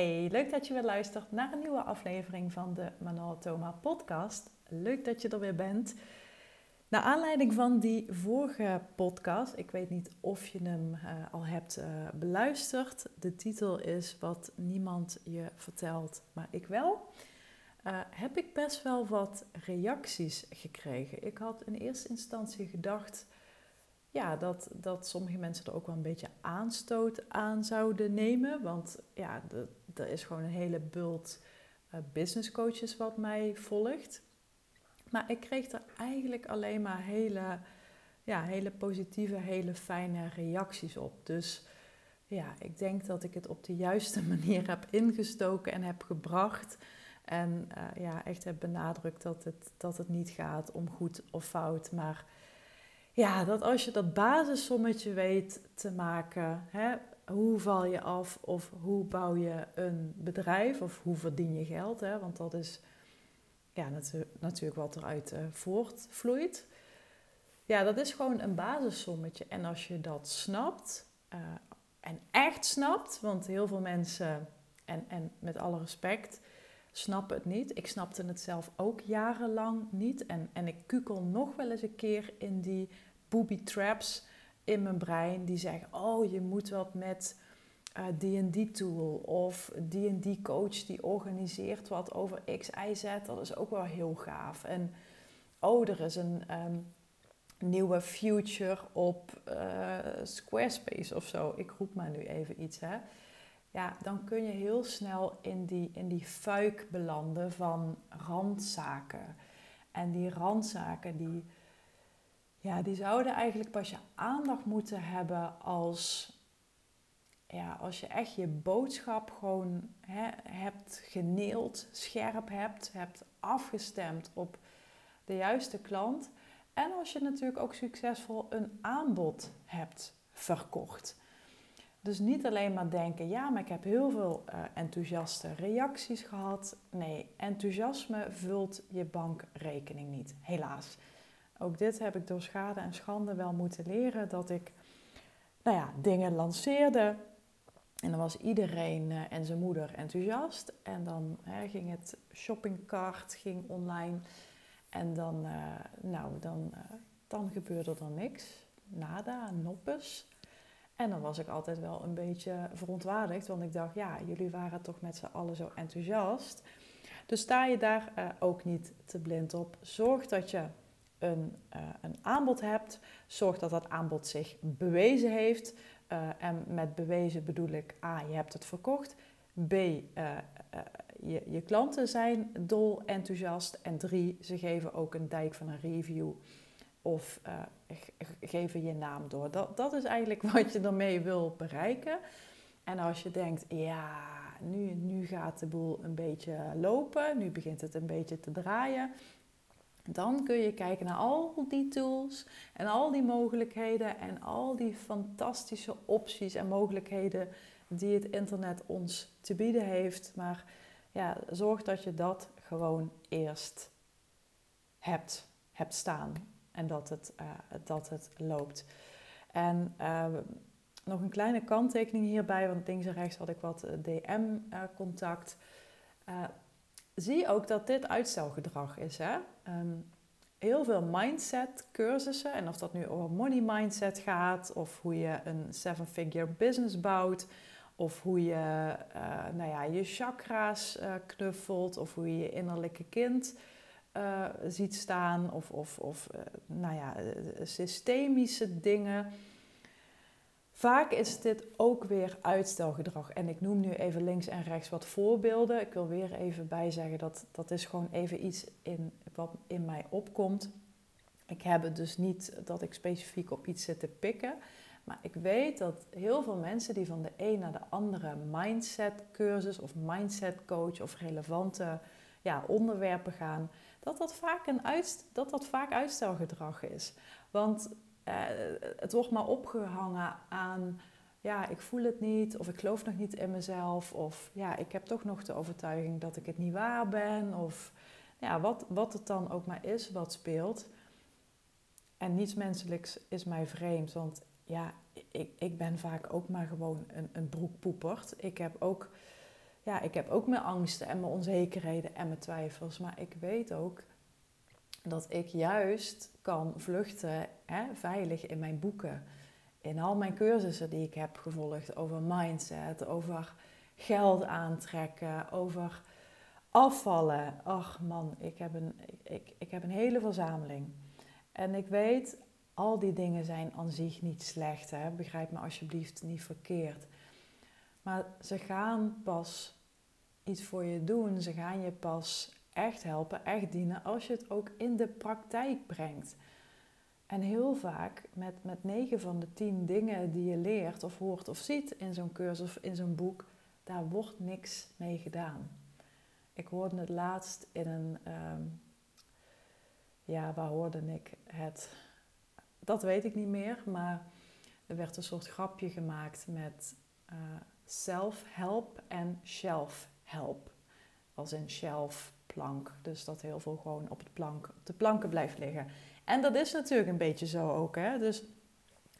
Hey, leuk dat je weer luistert naar een nieuwe aflevering van de Manuel Thoma podcast. Leuk dat je er weer bent. Naar aanleiding van die vorige podcast, ik weet niet of je hem uh, al hebt uh, beluisterd. De titel is Wat niemand je vertelt, maar ik wel. Uh, heb ik best wel wat reacties gekregen. Ik had in eerste instantie gedacht ja, dat, dat sommige mensen er ook wel een beetje aanstoot aan zouden nemen. Want ja, er is gewoon een hele bult uh, business coaches wat mij volgt. Maar ik kreeg er eigenlijk alleen maar hele, ja, hele positieve, hele fijne reacties op. Dus ja, ik denk dat ik het op de juiste manier heb ingestoken en heb gebracht. En uh, ja, echt heb benadrukt dat het, dat het niet gaat om goed of fout, maar ja, dat als je dat basissommetje weet te maken, hè, hoe val je af of hoe bouw je een bedrijf of hoe verdien je geld, hè, want dat is ja, natuurlijk wat eruit uh, voortvloeit. Ja, dat is gewoon een basissommetje. En als je dat snapt uh, en echt snapt, want heel veel mensen, en, en met alle respect, snappen het niet. Ik snapte het zelf ook jarenlang niet. En, en ik kukel nog wel eens een keer in die booby traps in mijn brein die zeggen: Oh, je moet wat met uh, die die tool of die die coach die organiseert wat over X, Y, Z. Dat is ook wel heel gaaf. En oh, er is een um, nieuwe future op uh, Squarespace of zo. Ik roep maar nu even iets, hè. Ja, dan kun je heel snel in die, in die fuik belanden van randzaken. En die randzaken die ja, die zouden eigenlijk pas je aandacht moeten hebben als, ja, als je echt je boodschap gewoon hè, hebt geneeld, scherp hebt, hebt afgestemd op de juiste klant. En als je natuurlijk ook succesvol een aanbod hebt verkocht. Dus niet alleen maar denken, ja, maar ik heb heel veel uh, enthousiaste reacties gehad. Nee, enthousiasme vult je bankrekening niet, helaas. Ook dit heb ik door schade en schande wel moeten leren. Dat ik nou ja, dingen lanceerde. En dan was iedereen uh, en zijn moeder enthousiast. En dan hè, ging het shoppingcart ging online. En dan, uh, nou, dan, uh, dan gebeurde er niks. Nada, noppes. En dan was ik altijd wel een beetje verontwaardigd. Want ik dacht, ja, jullie waren toch met z'n allen zo enthousiast. Dus sta je daar ook niet te blind op. Zorg dat je een, uh, een aanbod hebt, zorg dat dat aanbod zich bewezen heeft. Uh, en met bewezen bedoel ik A, je hebt het verkocht. B, uh, je, je klanten zijn dol enthousiast. En drie, ze geven ook een dijk van een review of geven je naam door. Dat, dat is eigenlijk wat je ermee wil bereiken. En als je denkt, ja, nu, nu gaat de boel een beetje lopen, nu begint het een beetje te draaien dan kun je kijken naar al die tools en al die mogelijkheden en al die fantastische opties en mogelijkheden die het internet ons te bieden heeft. Maar ja, zorg dat je dat gewoon eerst hebt, hebt staan en dat het, uh, dat het loopt. En uh, nog een kleine kanttekening hierbij, want links en rechts had ik wat eh, DM-contact. Uh, zie ook dat dit uitstelgedrag is. Hè? Ehm, heel veel mindset cursussen. En of dat nu over money mindset gaat, of hoe je een seven-figure business bouwt, of hoe je uh, nou ja, je chakra's uh, knuffelt, of hoe je je innerlijke kind uh, ziet staan, of, of, of nou ja, systemische dingen. Vaak is dit ook weer uitstelgedrag. En ik noem nu even links en rechts wat voorbeelden. Ik wil weer even bijzeggen dat dat is gewoon even iets in, wat in mij opkomt. Ik heb het dus niet dat ik specifiek op iets zit te pikken. Maar ik weet dat heel veel mensen die van de een naar de andere mindset cursus of mindset coach of relevante ja, onderwerpen gaan, dat dat, vaak een dat dat vaak uitstelgedrag is. Want uh, het wordt maar opgehangen aan, ja, ik voel het niet, of ik geloof nog niet in mezelf, of ja, ik heb toch nog de overtuiging dat ik het niet waar ben, of ja, wat, wat het dan ook maar is wat speelt. En niets menselijks is mij vreemd, want ja, ik, ik ben vaak ook maar gewoon een, een broekpoepert. Ik heb ook ja, ik heb ook mijn angsten en mijn onzekerheden en mijn twijfels. Maar ik weet ook dat ik juist kan vluchten hè, veilig in mijn boeken. In al mijn cursussen die ik heb gevolgd over mindset, over geld aantrekken, over afvallen. Ach man, ik heb een, ik, ik heb een hele verzameling. En ik weet, al die dingen zijn aan zich niet slecht. Hè? Begrijp me alsjeblieft niet verkeerd. Maar ze gaan pas iets voor je doen. Ze gaan je pas echt helpen, echt dienen als je het ook in de praktijk brengt. En heel vaak met, met 9 van de 10 dingen die je leert of hoort of ziet in zo'n cursus of in zo'n boek, daar wordt niks mee gedaan. Ik hoorde het laatst in een, ehm, ja, waar hoorde ik het? Dat weet ik niet meer, maar er werd een soort grapje gemaakt met uh, self-help en shelf-help. Als in shelf, plank. Dus dat heel veel gewoon op, het plank, de planken blijft liggen. En dat is natuurlijk een beetje zo ook. Hè? Dus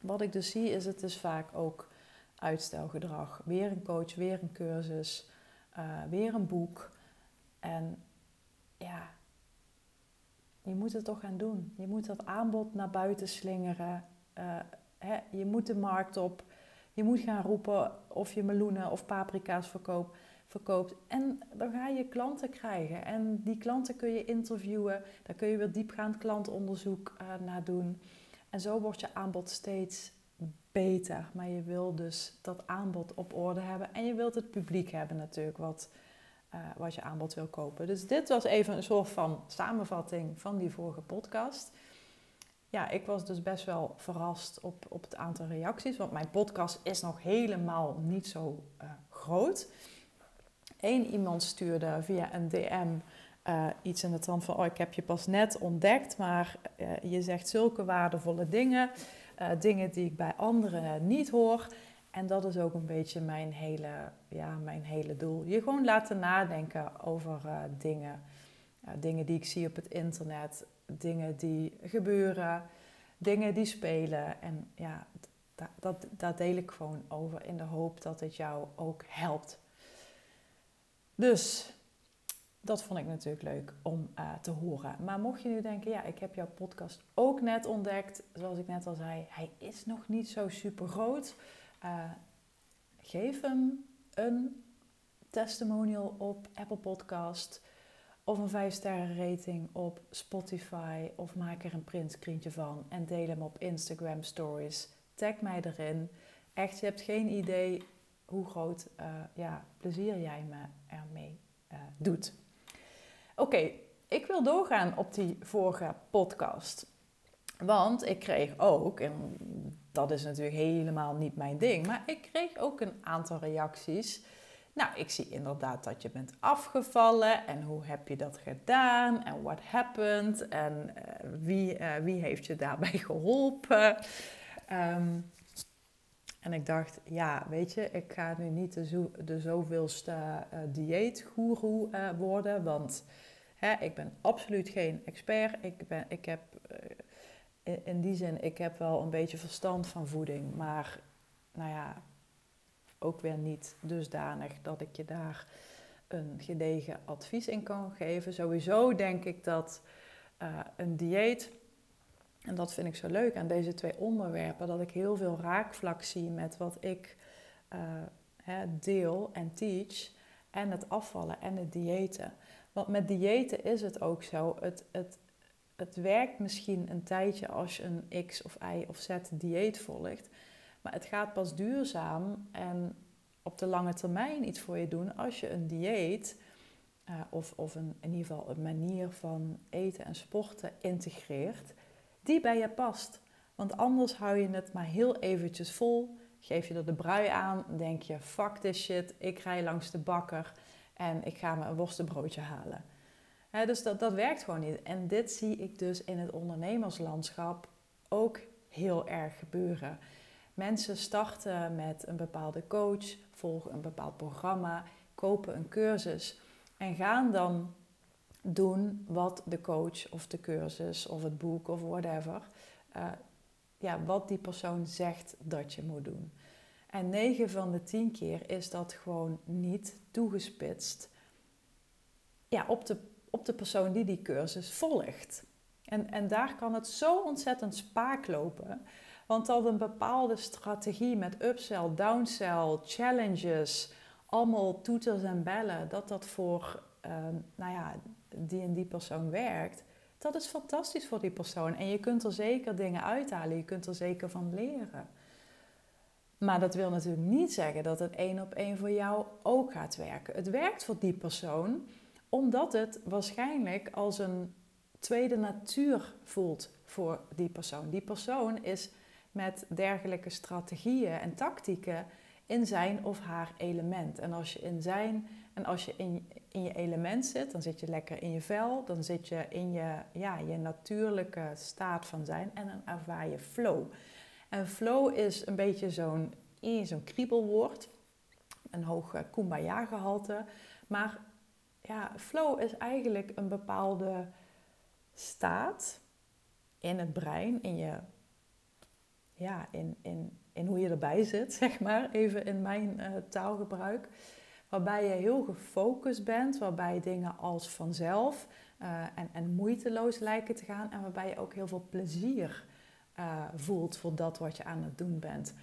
wat ik dus zie is het is vaak ook uitstelgedrag. Weer een coach, weer een cursus, uh, weer een boek. En ja, je moet het toch gaan doen. Je moet dat aanbod naar buiten slingeren. Uh, hè, je moet de markt op. Je moet gaan roepen of je meloenen of paprika's verkoopt verkoopt. En dan ga je klanten krijgen. En die klanten kun je interviewen. Daar kun je weer diepgaand klantonderzoek uh, naar doen. En zo wordt je aanbod steeds beter. Maar je wil dus dat aanbod op orde hebben. En je wilt het publiek hebben natuurlijk, wat, uh, wat je aanbod wil kopen. Dus dit was even een soort van samenvatting van die vorige podcast. Ja, ik was dus best wel verrast op, op het aantal reacties. Want mijn podcast is nog helemaal niet zo uh, groot. Eén iemand stuurde via een DM eh, iets in de trant van: Oh, ik heb je pas net ontdekt, maar uh, je zegt zulke waardevolle dingen. Uh, dingen die ik bij anderen niet hoor. En dat is ook een beetje mijn hele, ja, mijn hele doel. Je gewoon laten nadenken over dingen. dingen die ik zie op het internet, dingen die gebeuren, dingen die spelen. En ja, dat, dat, dat deel ik gewoon over in de hoop dat het jou ook helpt. Dus dat vond ik natuurlijk leuk om uh, te horen. Maar mocht je nu denken, ja, ik heb jouw podcast ook net ontdekt. Zoals ik net al zei, hij is nog niet zo super groot. Uh, geef hem een testimonial op Apple Podcast. Of een 5 sterren rating op Spotify. Of maak er een printscreentje van en deel hem op Instagram stories. Tag mij erin. Echt, je hebt geen idee hoe groot uh, ja, plezier jij me ermee uh, doet. Oké, ik wil doorgaan op die vorige podcast. Want ik kreeg ook, en dat is natuurlijk helemaal niet mijn ding, maar ik kreeg ook een aantal reacties. Nou, ik zie inderdaad dat je bent afgevallen en hoe heb je dat gedaan en what happened en uh, wie, uh, wie heeft je daarbij geholpen. Um, en ik dacht, ja, weet je, ik ga nu niet de, zo, de zoveelste uh, dieetgoeroe uh, worden, want hè, ik ben absoluut geen expert. Ik, ben, ik heb uh, in die zin, ik heb wel een beetje verstand van voeding, maar nou ja, ook weer niet dusdanig dat ik je daar een gedegen advies in kan geven. Sowieso denk ik dat een dieet en dat vind ik zo leuk aan deze twee onderwerpen, dat ik heel veel raakvlak zie met wat ik hè, deel en teach. En het afvallen en het diëten. Want met diëten is het ook zo. Het, het, het werkt misschien een tijdje als je een X of Y of Z dieet volgt. Maar het gaat pas duurzaam en op de lange termijn iets voor je doen als je een dieet uh, of, of een, in ieder geval een manier van eten en sporten integreert die bij je past. Want anders hou je het maar heel eventjes vol, geef je er de brui aan, denk je, fuck this shit, ik rij langs de bakker en ik ga me een worstenbroodje halen. dus dat, dat werkt gewoon niet. En dit zie ik dus in het ondernemerslandschap ook heel erg gebeuren. Mensen starten met een bepaalde coach, volgen een bepaald programma, kopen een cursus en gaan dan doen wat de coach of de cursus of het boek of whatever, uh, ja, wat die persoon zegt dat je moet doen. En 9 van de 10 keer is dat gewoon niet toegespitst ja, op, de, op de persoon die die cursus volgt. En, en daar kan het zo ontzettend spaak lopen. Want dat een bepaalde strategie met upsell, downsell, challenges, allemaal toeters en bellen, dat dat voor ehm, nou ja, die en die persoon werkt, dat is fantastisch voor die persoon. En je kunt er zeker dingen uithalen, je kunt er zeker van leren. Maar dat wil natuurlijk niet zeggen dat het één op één voor jou ook gaat werken. Het werkt voor die persoon omdat het waarschijnlijk als een tweede natuur voelt voor die persoon. Die persoon is met dergelijke strategieën en tactieken in zijn of haar element. En als je in zijn en als je in, in je element zit, dan zit je lekker in je vel, dan zit je in je, ja, je natuurlijke staat van zijn en dan ervaar je flow. En flow is een beetje zo'n zo'n kriebelwoord, een hoog eh, kumbaya gehalte, maar ja, flow is eigenlijk een bepaalde staat in het brein, in je, ja, in, in, in hoe je erbij zit, zeg maar, even in mijn uh, taalgebruik. Waarbij je heel gefocust bent, waarbij dingen als vanzelf uh, en, en moeiteloos lijken te gaan. En waarbij je ook heel veel plezier uh, voelt voor dat wat je aan het doen bent.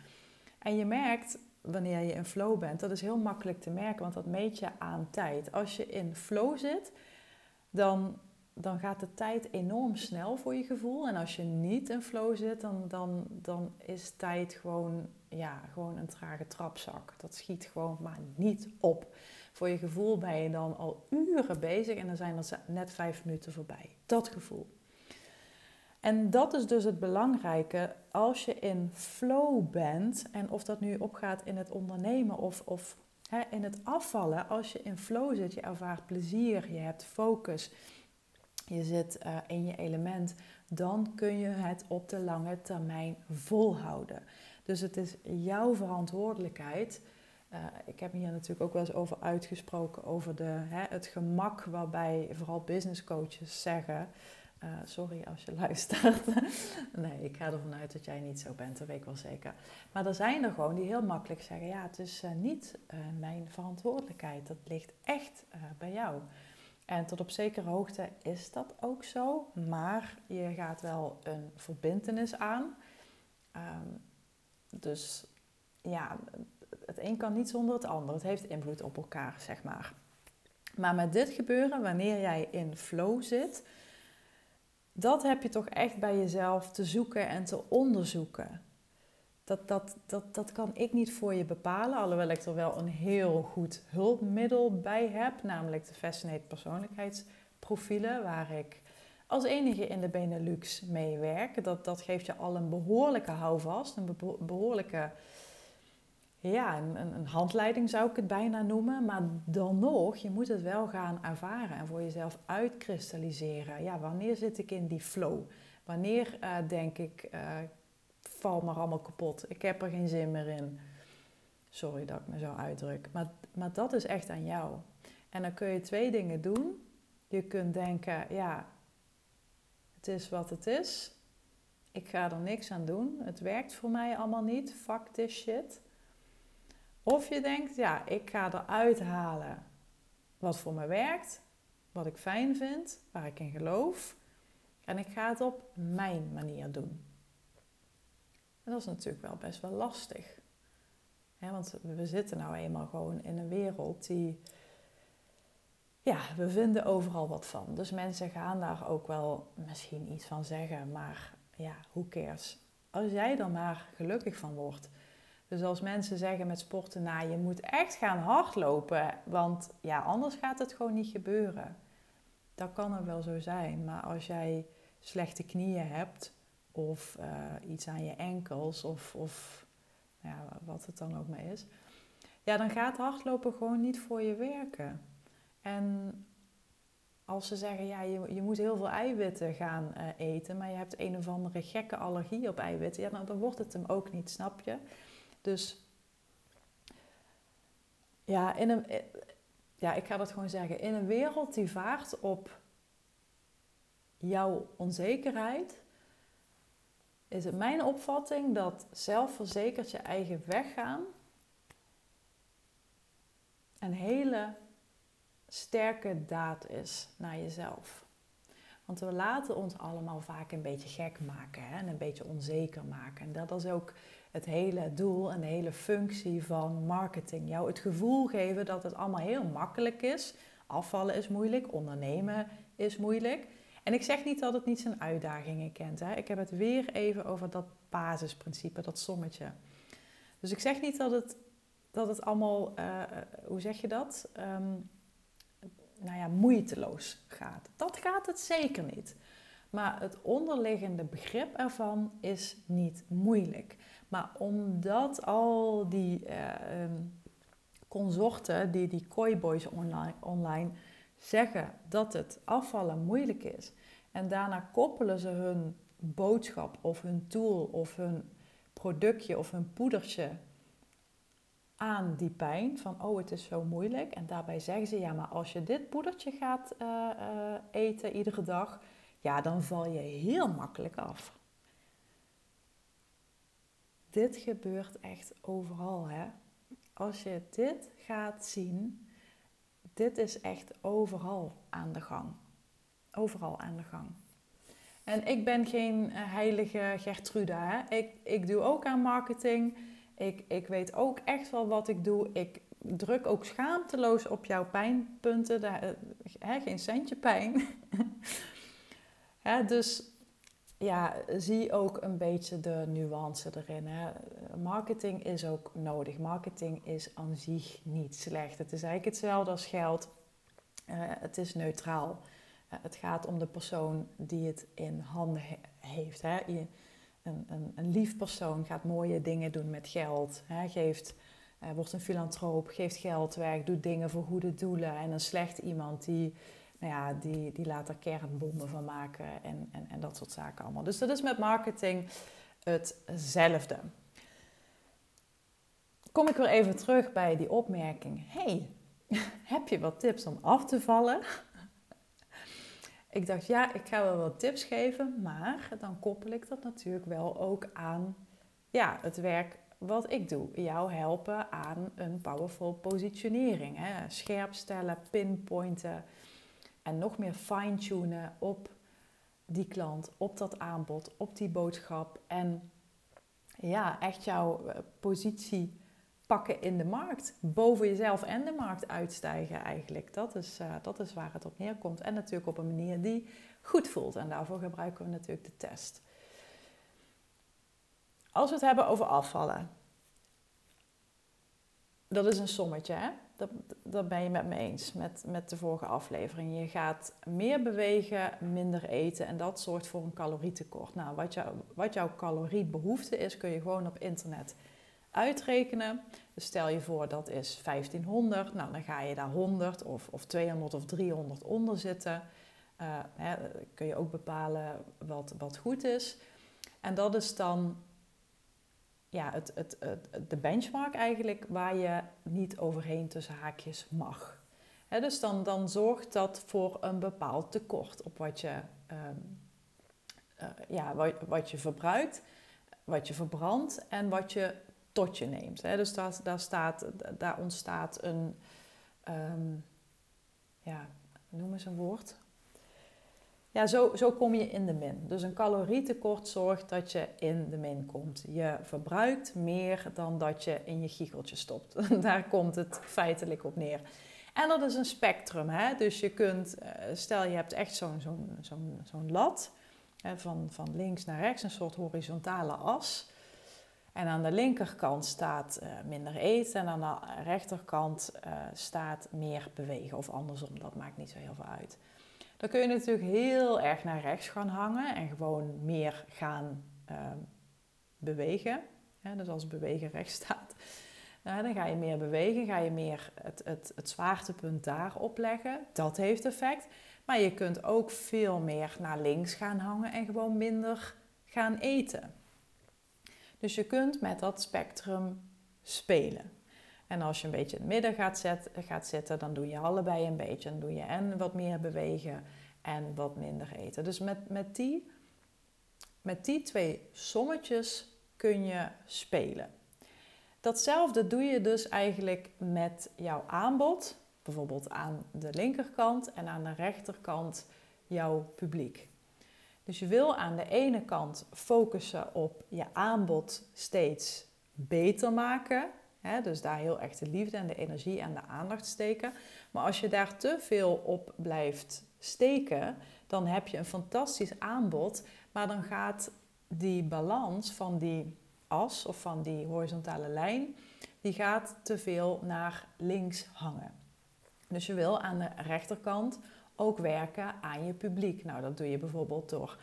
En je merkt wanneer je in flow bent, dat is heel makkelijk te merken, want dat meet je aan tijd. Als je in flow zit, dan dan gaat de tijd enorm snel voor je gevoel. En als je niet in flow zit, dan, dan, dan is tijd gewoon, ja, gewoon een trage trapzak. Dat schiet gewoon maar niet op. Voor je gevoel ben je dan al uren bezig en dan zijn er net vijf minuten voorbij. Dat gevoel. En dat is dus het belangrijke als je in flow bent. En of dat nu opgaat in het ondernemen of, of hè, in het afvallen. Als je in flow zit, je ervaart plezier, je hebt focus je zit uh, in je element, dan kun je het op de lange termijn volhouden. Dus het is jouw verantwoordelijkheid. Uh, ik heb hier natuurlijk ook wel eens over uitgesproken, over de, hè, het gemak waarbij vooral business coaches zeggen. Uh, sorry als je luistert. nee, ik ga ervan uit dat jij niet zo bent, dat weet ik wel zeker. Maar er zijn er gewoon die heel makkelijk zeggen: ja, het is niet mijn verantwoordelijkheid. Dat ligt echt bij jou. En tot op zekere hoogte is dat ook zo, maar je gaat wel een verbindenis aan. Ehm, dus ja, het een kan niet zonder het ander. Het heeft invloed op elkaar, zeg maar. Maar met dit gebeuren, wanneer jij in flow zit, dat heb je toch echt bij jezelf te zoeken en te onderzoeken. Dat, dat, dat, dat kan ik niet voor je bepalen, alhoewel ik er wel een heel goed hulpmiddel bij heb, namelijk de Fascinate persoonlijkheidsprofielen, waar ik als enige in de Benelux mee werk. Dat, dat geeft je al een behoorlijke houvast, een behoorlijke ja, een, een, handleiding zou ik het bijna noemen. Maar dan nog, je moet het wel gaan ervaren en voor jezelf uitkristalliseren. Ja, wanneer zit ik in die flow? Wanneer uh, denk ik, uh, val maar allemaal kapot. Ik heb er geen zin meer in. Sorry dat ik me zo uitdruk. Maar, maar dat is echt aan jou. En dan kun je twee dingen doen. Je kunt denken, ja, is wat het is. Ik ga er niks aan doen. Het werkt voor mij allemaal niet. Fuck this shit. Of je denkt, ja, ik ga eruit halen wat voor me werkt, wat ik fijn vind, waar ik in geloof. En ik ga het op mijn manier doen. En dat is natuurlijk wel best wel lastig. want we zitten nou eenmaal gewoon in een wereld die. Ja, we vinden overal wat van. Dus mensen gaan daar ook wel misschien iets van zeggen, maar ja, who cares? Als jij er maar gelukkig van wordt. Dus als mensen zeggen met sporten, nou je moet echt gaan hardlopen, want ja, anders gaat het gewoon niet gebeuren. Dat kan er wel zo zijn, maar als jij slechte knieën hebt, of uh, iets aan je enkels of, of ja, wat het dan ook maar is. Ja, dan gaat hardlopen gewoon niet voor je werken. En als ze zeggen, ja, je, je moet heel veel eiwitten gaan uh, eten, maar je hebt een of andere gekke allergie op eiwitten, ja, dan, dan wordt het hem ook niet, snap je? Dus ja, in een, eh, ja, ik ga dat gewoon zeggen, in een wereld die vaart op jouw onzekerheid, is het mijn opvatting dat zelfverzekerd je eigen weg gaan een hele sterke daad is naar jezelf. Want we laten ons allemaal vaak een beetje gek maken hè? en een beetje onzeker maken. En dat is ook het hele doel en de hele functie van marketing. Jou het gevoel geven dat het allemaal heel makkelijk is. Afvallen is moeilijk, ondernemen is moeilijk. En ik zeg niet dat het niet zijn uitdagingen kent. Hè? Ik heb het weer even over dat basisprincipe, dat sommetje. Dus ik zeg niet dat het, dat het allemaal, uh, hoe zeg je dat? Um, nou ja, moeiteloos gaat. Dat gaat het zeker niet. Maar het onderliggende begrip ervan is niet moeilijk. Maar omdat al die uh, consorten, die, die kooiboys online, online zeggen dat het afvallen moeilijk is. En daarna koppelen ze hun boodschap of hun tool of hun productje of hun poedertje aan die pijn. Van oh, het is zo moeilijk. En daarbij zeggen ze ja, maar als je dit poedertje gaat uh, uh, eten iedere dag, ja, dan val je heel makkelijk af. Dit gebeurt echt overal, hè? Als je dit gaat zien, dit is echt overal aan de gang. Overal aan de gang. En ik ben geen eh, heilige Gertruda. Hè? Ik, ik doe ook aan marketing. Ik, ik weet ook echt wel wat ik doe. Ik druk ook schaamteloos op jouw pijnpunten. Daar, eh, geen centje pijn. hè, dus ja, zie ook een beetje de nuance erin. Hè. Marketing is ook nodig. Marketing is aan zich niet slecht. Het is eigenlijk hetzelfde als geld. Uh, het is neutraal. Uh, het gaat om de persoon die het in handen he heeft. Hè. Je, een, een, een, lief persoon gaat mooie dingen doen met geld. Hè. Geeft, uh, wordt een filantroop, geeft geld weg, doet dingen voor goede doelen. En een slecht iemand die nou ja, die, die laat er kernbommen van maken en, en, en dat soort zaken allemaal. Dus dat is met marketing hetzelfde. Kom ik weer even terug bij die opmerking. hey, heb je wat tips om af te vallen? Ik dacht, ja, ik ga wel wat tips geven, maar dan koppel ik dat natuurlijk wel ook aan ja, het werk wat ik doe. Jou helpen aan een powerful positionering. Hè? Scherp stellen, pinpointen, en nog meer fine-tunen op die klant, op dat aanbod, op die boodschap. En ja, echt jouw eh, positie pakken in de markt. Boven jezelf en de markt uitstijgen eigenlijk. Dat is, uh, dat is waar het op neerkomt. En natuurlijk op een manier die goed voelt. En daarvoor gebruiken we natuurlijk de test. Als we het hebben over afvallen. Dat is een sommetje, hè? dat, dat ben je met me eens, met, met de vorige aflevering. Je gaat meer bewegen, minder eten en dat zorgt voor een calorietekort. Nou, wat, jou, wat jouw caloriebehoefte is, kun je gewoon op internet uitrekenen. Dus stel je voor dat is 1500, nou dan ga je daar 100 of, of 200 of 300 onder zitten. Uh, hè, kun je ook bepalen wat, wat goed is. En dat is dan ja, het, het, de benchmark eigenlijk waar je niet overheen tussen haakjes mag. dus dan, dan zorgt dat voor een bepaald tekort op wat je, ehm, eh, ja, wat, je verbruikt, wat je verbrandt en wat je tot je neemt. dus daar, daar, staat, daar ontstaat een, um, ja, noem eens een woord, ja, zo, zo kom je in de min. Dus een calorietekort zorgt dat je in de min komt. Je verbruikt meer dan dat je in je giecheltje stopt. Daar komt het feitelijk op neer. En dat is een spectrum. Hè? Dus je kunt, eh, stel je hebt echt zo'n zo'n zo'n zo'n lat, hè, van, van links naar rechts, een soort horizontale as. En aan de linkerkant staat uh, minder eten en aan de rechterkant uh, staat meer bewegen. Of andersom, dat maakt niet zo heel veel uit. Dan kun je natuurlijk heel erg naar rechts gaan hangen en gewoon meer gaan ehm, bewegen. dus als bewegen rechts staat, nou, dan ga je meer bewegen, ga je meer het, het, het zwaartepunt daar opleggen. Dat heeft effect. Maar je kunt ook veel meer naar links gaan hangen en gewoon minder gaan eten. Dus je kunt met dat spectrum spelen. En als je een beetje in het midden gaat, zet, gaat zitten, dan doe je allebei een beetje. Dan doe je en wat meer bewegen en wat minder eten. Dus met, met, die, met die twee sommetjes kun je spelen. Datzelfde doe je dus eigenlijk met jouw aanbod, bijvoorbeeld aan de linkerkant en aan de rechterkant jouw publiek. Dus je wil aan de ene kant focussen op je aanbod steeds beter maken. Hè, dus daar heel echt de liefde en de energie en de aandacht steken. Maar als je daar te veel op blijft steken, dan heb je een fantastisch aanbod. Maar dan gaat die balans van die as of van die horizontale lijn, die gaat te veel naar links hangen. Dus je wil aan de rechterkant ook werken aan je publiek. Nou, dat doe je bijvoorbeeld door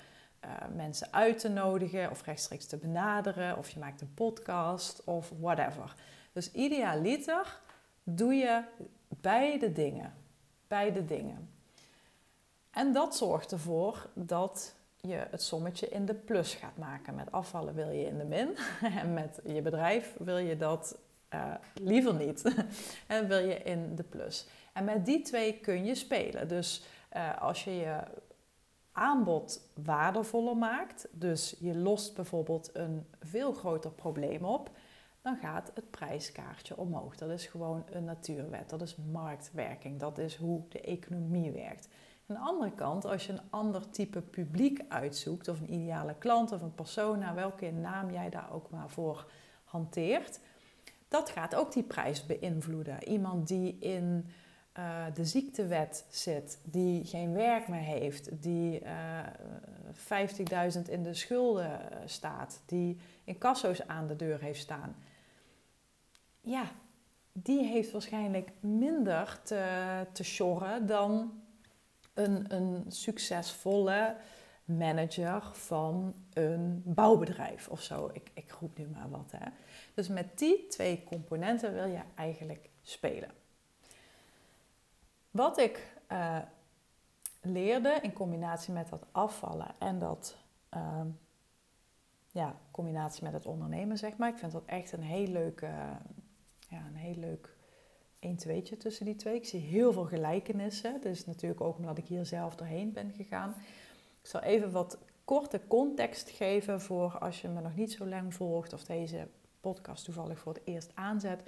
uh, mensen uit te nodigen of rechtstreeks te benaderen, of je maakt een podcast of whatever. Dus idealiter doe je beide dingen. Beide dingen. En dat zorgt ervoor dat je het sommetje in de plus gaat maken. Met afvallen wil je in de min. En met je bedrijf wil je dat uh, liever niet. en wil je in de plus. En met die twee kun je spelen. Dus uh, als je je aanbod waardevoller maakt, dus je lost bijvoorbeeld een veel groter probleem op, dan gaat het prijskaartje omhoog. Dat is gewoon een natuurwet, dat is marktwerking, dat is hoe de economie werkt. Aan de andere kant, als je een ander type publiek uitzoekt, of een ideale klant of een persona, welke naam jij daar ook maar voor hanteert, dat gaat ook die prijs beïnvloeden. Iemand die in uh, de ziektewet zit, die geen werk meer heeft, die uh, eh, 50.000 in de schulden eh, staat, die in kasso's aan de deur heeft staan. Ja, die heeft waarschijnlijk minder te, te dan een, een succesvolle manager van een bouwbedrijf of zo. Ik, ik roep nu maar wat. Hè. Dus met die twee componenten wil je eigenlijk spelen. Wat ik uh, leerde in combinatie met dat afvallen en dat uh, ja, combinatie met het ondernemen, zeg maar. Ik vind dat echt een heel leuk, ja, een heel leuk 1 tweetje tussen die twee. Ik zie heel veel gelijkenissen. Dus natuurlijk ook omdat ik hier zelf doorheen ben gegaan. Ik zal even wat korte context geven voor als je me nog niet zo lang volgt of deze podcast toevallig voor het eerst aanzet.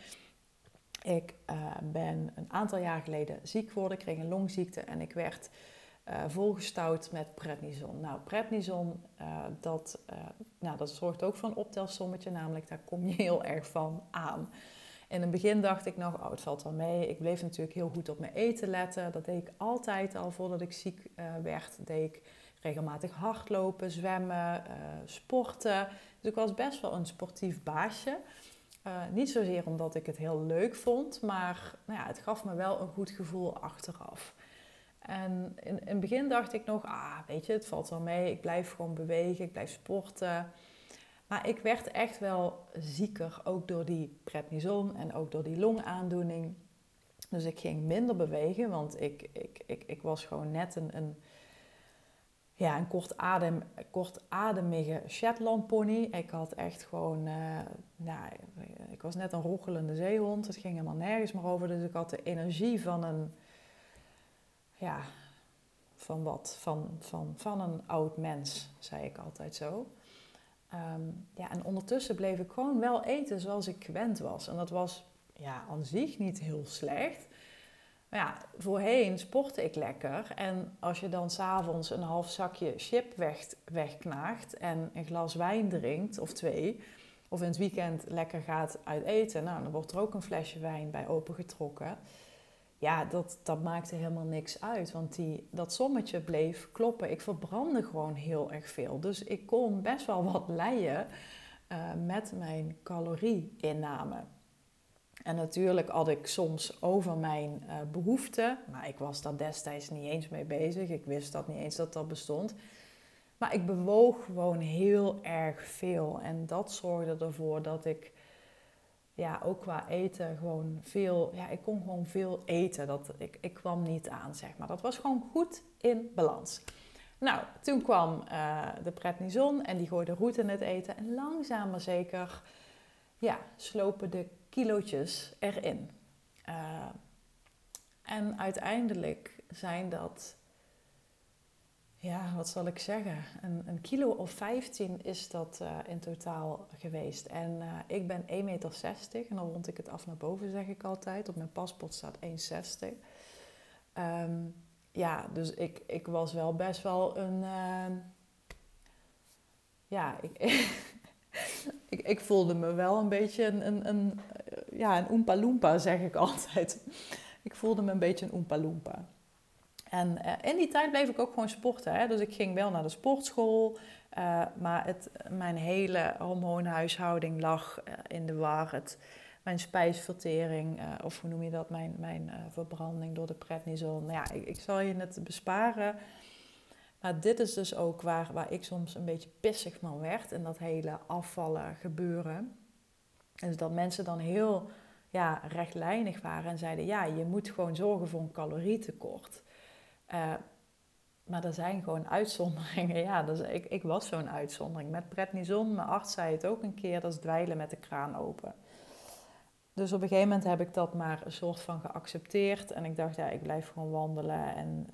Ik uh, ben een aantal jaar geleden ziek geworden. Ik kreeg een longziekte en ik werd uh, volgestouwd met prednison. Nou, prednison, uh, dat, nou, dat zorgt ook voor een optelsommetje. Namelijk, daar kom je heel erg van aan. In het begin dacht ik nog, oh, het valt wel mee. Ik bleef natuurlijk heel goed op mijn eten letten. Dat deed ik altijd al voordat ik ziek werd. Deed ik regelmatig hardlopen, zwemmen, sporten. Dus ik was best wel een sportief baasje. Uh, niet zozeer omdat ik het heel leuk vond, maar nou ja, het gaf me wel een goed gevoel achteraf. En in, in het begin dacht ik nog, ah, weet je, het valt wel mee. Ik blijf gewoon bewegen, ik blijf sporten. Maar ik werd echt wel zieker, ook door die prednison en ook door die longaandoening. Dus ik ging minder bewegen, want ik, ik, ik, ik was gewoon net een, een ja, een kort adem, kortademige Shetland pony. Ik had echt gewoon, uh, nou, ik was net een rochelende zeehond. Het ging helemaal nergens meer over. Dus ik had de energie van een, ja, van wat? Van, van, van een oud mens, zei ik altijd zo. Ehm, ja, en ondertussen bleef ik gewoon wel eten zoals ik gewend was. En dat was ja, aan zich niet heel slecht. Maar ja, voorheen sportte ik lekker. En als je dan s'avonds een half zakje chip weg, wegknaagt en een glas wijn drinkt, of twee, of in het weekend lekker gaat uit eten, nou, dan wordt er ook een flesje wijn bij opengetrokken. Ja, dat, dat maakte helemaal niks uit, want die, dat sommetje bleef kloppen. Ik verbrandde gewoon heel erg veel. Dus ik kon best wel wat leien uh, met mijn calorieinname. En natuurlijk had ik soms over mijn uh, behoeften, maar ik was daar destijds niet eens mee bezig. Ik wist dat niet eens dat dat bestond. Maar ik bewoog gewoon heel erg veel. En dat zorgde ervoor dat ik ja, ook qua eten gewoon veel, ja, ik kon gewoon veel eten. Dat, ik, ik kwam niet aan, zeg maar. Dat was gewoon goed in balans. Nou, toen kwam uh, de prednison en die gooide roet in het eten. En langzaam maar zeker ja, slopen de kilootjes erin. Uh, en uiteindelijk zijn dat ja, wat zal ik zeggen? Een, een kilo of 15 is dat uh, in totaal geweest. En uh, ik ben 1,60 meter en dan rond ik het af naar boven, zeg ik altijd. Op mijn paspoort staat 1,60. Um, ja, dus ik, ik was wel best wel een. Ja, ik, ik, ik, voelde me wel een beetje een, een, een, ja, een Oompa zeg ik altijd. Ik voelde me een beetje een Oompa. En uh, in die tijd bleef ik ook gewoon sporten. Hè? Dus ik ging wel naar de sportschool. Uh, maar het, mijn hele hormoonhuishouding lag uh, in de war. Het, mijn spijsvertering, of hoe noem je dat, mijn, mijn verbranding door de prednison. Nou ja, ik, ik, zal je het besparen. Maar dit is dus ook waar, waar ik soms een beetje pissig van werd. En dat hele afvallen gebeuren. En dus dat mensen dan heel ja, rechtlijnig waren en zeiden... ja, je moet gewoon zorgen voor een calorietekort. Uh, maar er zijn gewoon uitzonderingen. Ja, dus ik, ik was zo'n uitzondering. Met prednison, mijn arts zei het ook een keer, dat is dweilen met de kraan open. Dus op een gegeven moment heb ik dat maar een soort van geaccepteerd. En ik dacht, ja, ik blijf gewoon wandelen en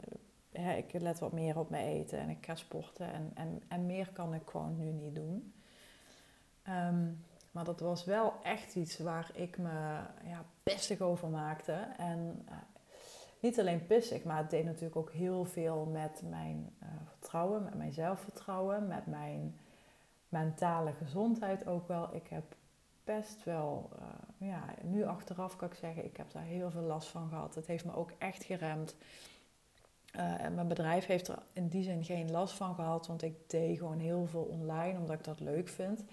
ja, ik let wat meer op mijn eten en ik ga sporten. En, en, en meer kan ik gewoon nu niet doen. Um, maar dat was wel echt iets waar ik me ja, pestig over maakte. En uh, niet alleen pissig, maar het deed natuurlijk ook heel veel met mijn uh, vertrouwen, met mijn zelfvertrouwen, met mijn mentale gezondheid ook wel. Ik heb best wel, uh, ja, nu achteraf kan ik zeggen, ik heb daar heel veel last van gehad. Het heeft me ook echt geremd. Uh, en mijn bedrijf heeft er in die zin geen last van gehad, want ik deed gewoon heel veel online omdat ik dat leuk vind.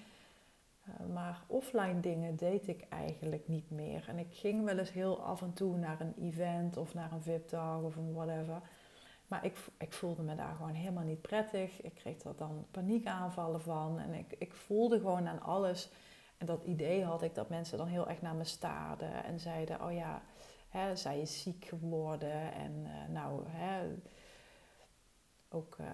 Eh, maar offline dingen deed ik eigenlijk niet meer. En ik ging wel eens heel af en toe naar een event of naar een VIP-dag of een whatever. Maar ik, ik voelde me daar gewoon helemaal niet prettig. Ik kreeg er dan paniekaanvallen van. En ik, ik voelde gewoon aan alles. En dat idee had ik dat mensen dan heel erg naar me staarden. En zeiden, oh ja, hè, zij is ziek geworden. En uh, nou, hè, ook... Uh,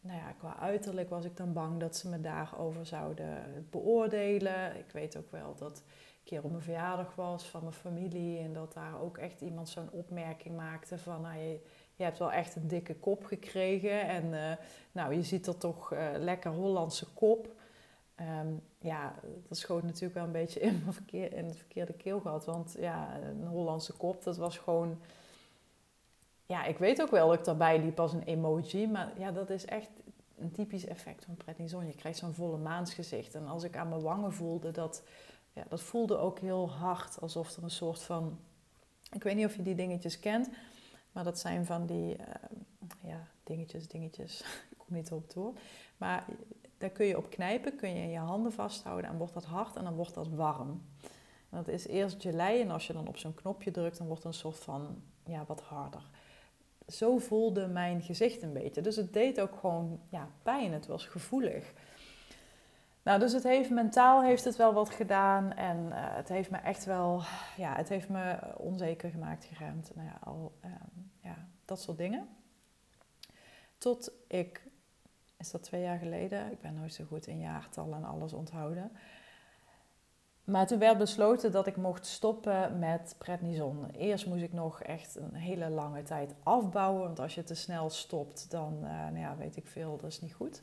nou ja, qua uiterlijk was ik dan bang dat ze me daarover zouden beoordelen. Ik weet ook wel dat een keer op mijn verjaardag was van mijn familie en dat daar ook echt iemand zo'n opmerking maakte van, nou, je, hebt wel echt een dikke kop gekregen en uh, nou, je ziet er toch lekker Hollandse kop. Um, ja, dat schoot natuurlijk wel een beetje in, verkeer, in het verkeerde want ja, een Hollandse kop, dat was gewoon ja, ik weet ook wel dat ik daarbij liep als een emoji. Maar ja, dat is echt een typisch effect van prednison. Je krijgt zo'n volle maansgezicht. En als ik aan mijn wangen voelde, dat, ja, dat voelde ook heel hard. Alsof er een soort van... Ik weet niet of je die dingetjes kent. Maar dat zijn van die... Uh, ja, dingetjes, dingetjes. ik kom niet op door. Maar daar kun je op knijpen. Kun je je handen vasthouden. En wordt dat hard en dan wordt dat warm. Dat is eerst gelei. En als je dan op zo'n knopje drukt, dan wordt het een soort van... Ja, wat harder zo voelde mijn gezicht een beetje. Dus het deed ook gewoon ja, pijn. Het was gevoelig. Nou, dus het heeft mentaal heeft het wel wat gedaan. En uh, het heeft me echt wel, ja, het heeft me onzeker gemaakt, geremd. Nou ja, al, um, ja, dat soort dingen. Tot ik, is dat twee jaar geleden? Ik ben nooit zo goed in jaartallen en alles onthouden. Maar toen werd besloten dat ik mocht stoppen met prednison. Eerst moest ik nog echt een hele lange tijd afbouwen. Want als je te snel stopt, dan uh, nou ja, weet ik veel, dat is niet goed.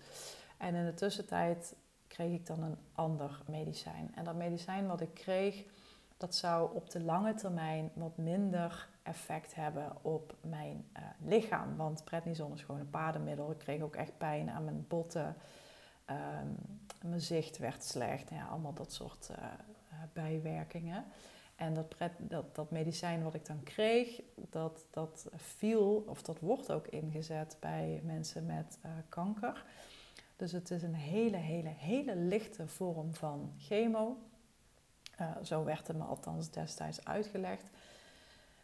En in de tussentijd kreeg ik dan een ander medicijn. En dat medicijn wat ik kreeg, dat zou op de lange termijn wat minder effect hebben op mijn uh, lichaam. Want prednison is gewoon een paardenmiddel. Ik kreeg ook echt pijn aan mijn botten. Um, mijn zicht werd slecht. Ja, allemaal dat soort uh, bijwerkingen. En dat, dat, dat medicijn wat ik dan kreeg, dat, dat viel, of dat wordt ook ingezet bij mensen met kanker. Dus het is een hele, hele, hele lichte vorm van chemo. Zo werd het me althans destijds uitgelegd.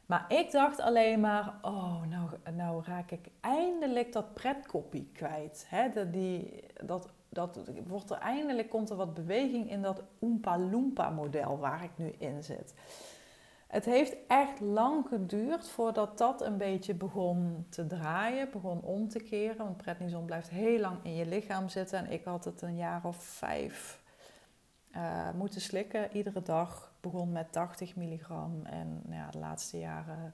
Maar ik dacht alleen maar, oh, nou, nou raak ik eindelijk dat pretkoppie kwijt. Hè? Dat, die, dat dat wordt er eindelijk komt er wat beweging in dat Oompa Loompa model waar ik nu in zit. Het heeft echt lang geduurd voordat dat een beetje begon te draaien, begon om te keren. Want prednison blijft heel lang in je lichaam zitten. En ik had het een jaar of vijf uh, moeten slikken, iedere dag. Begon met 80 milligram en nou ja, de laatste jaren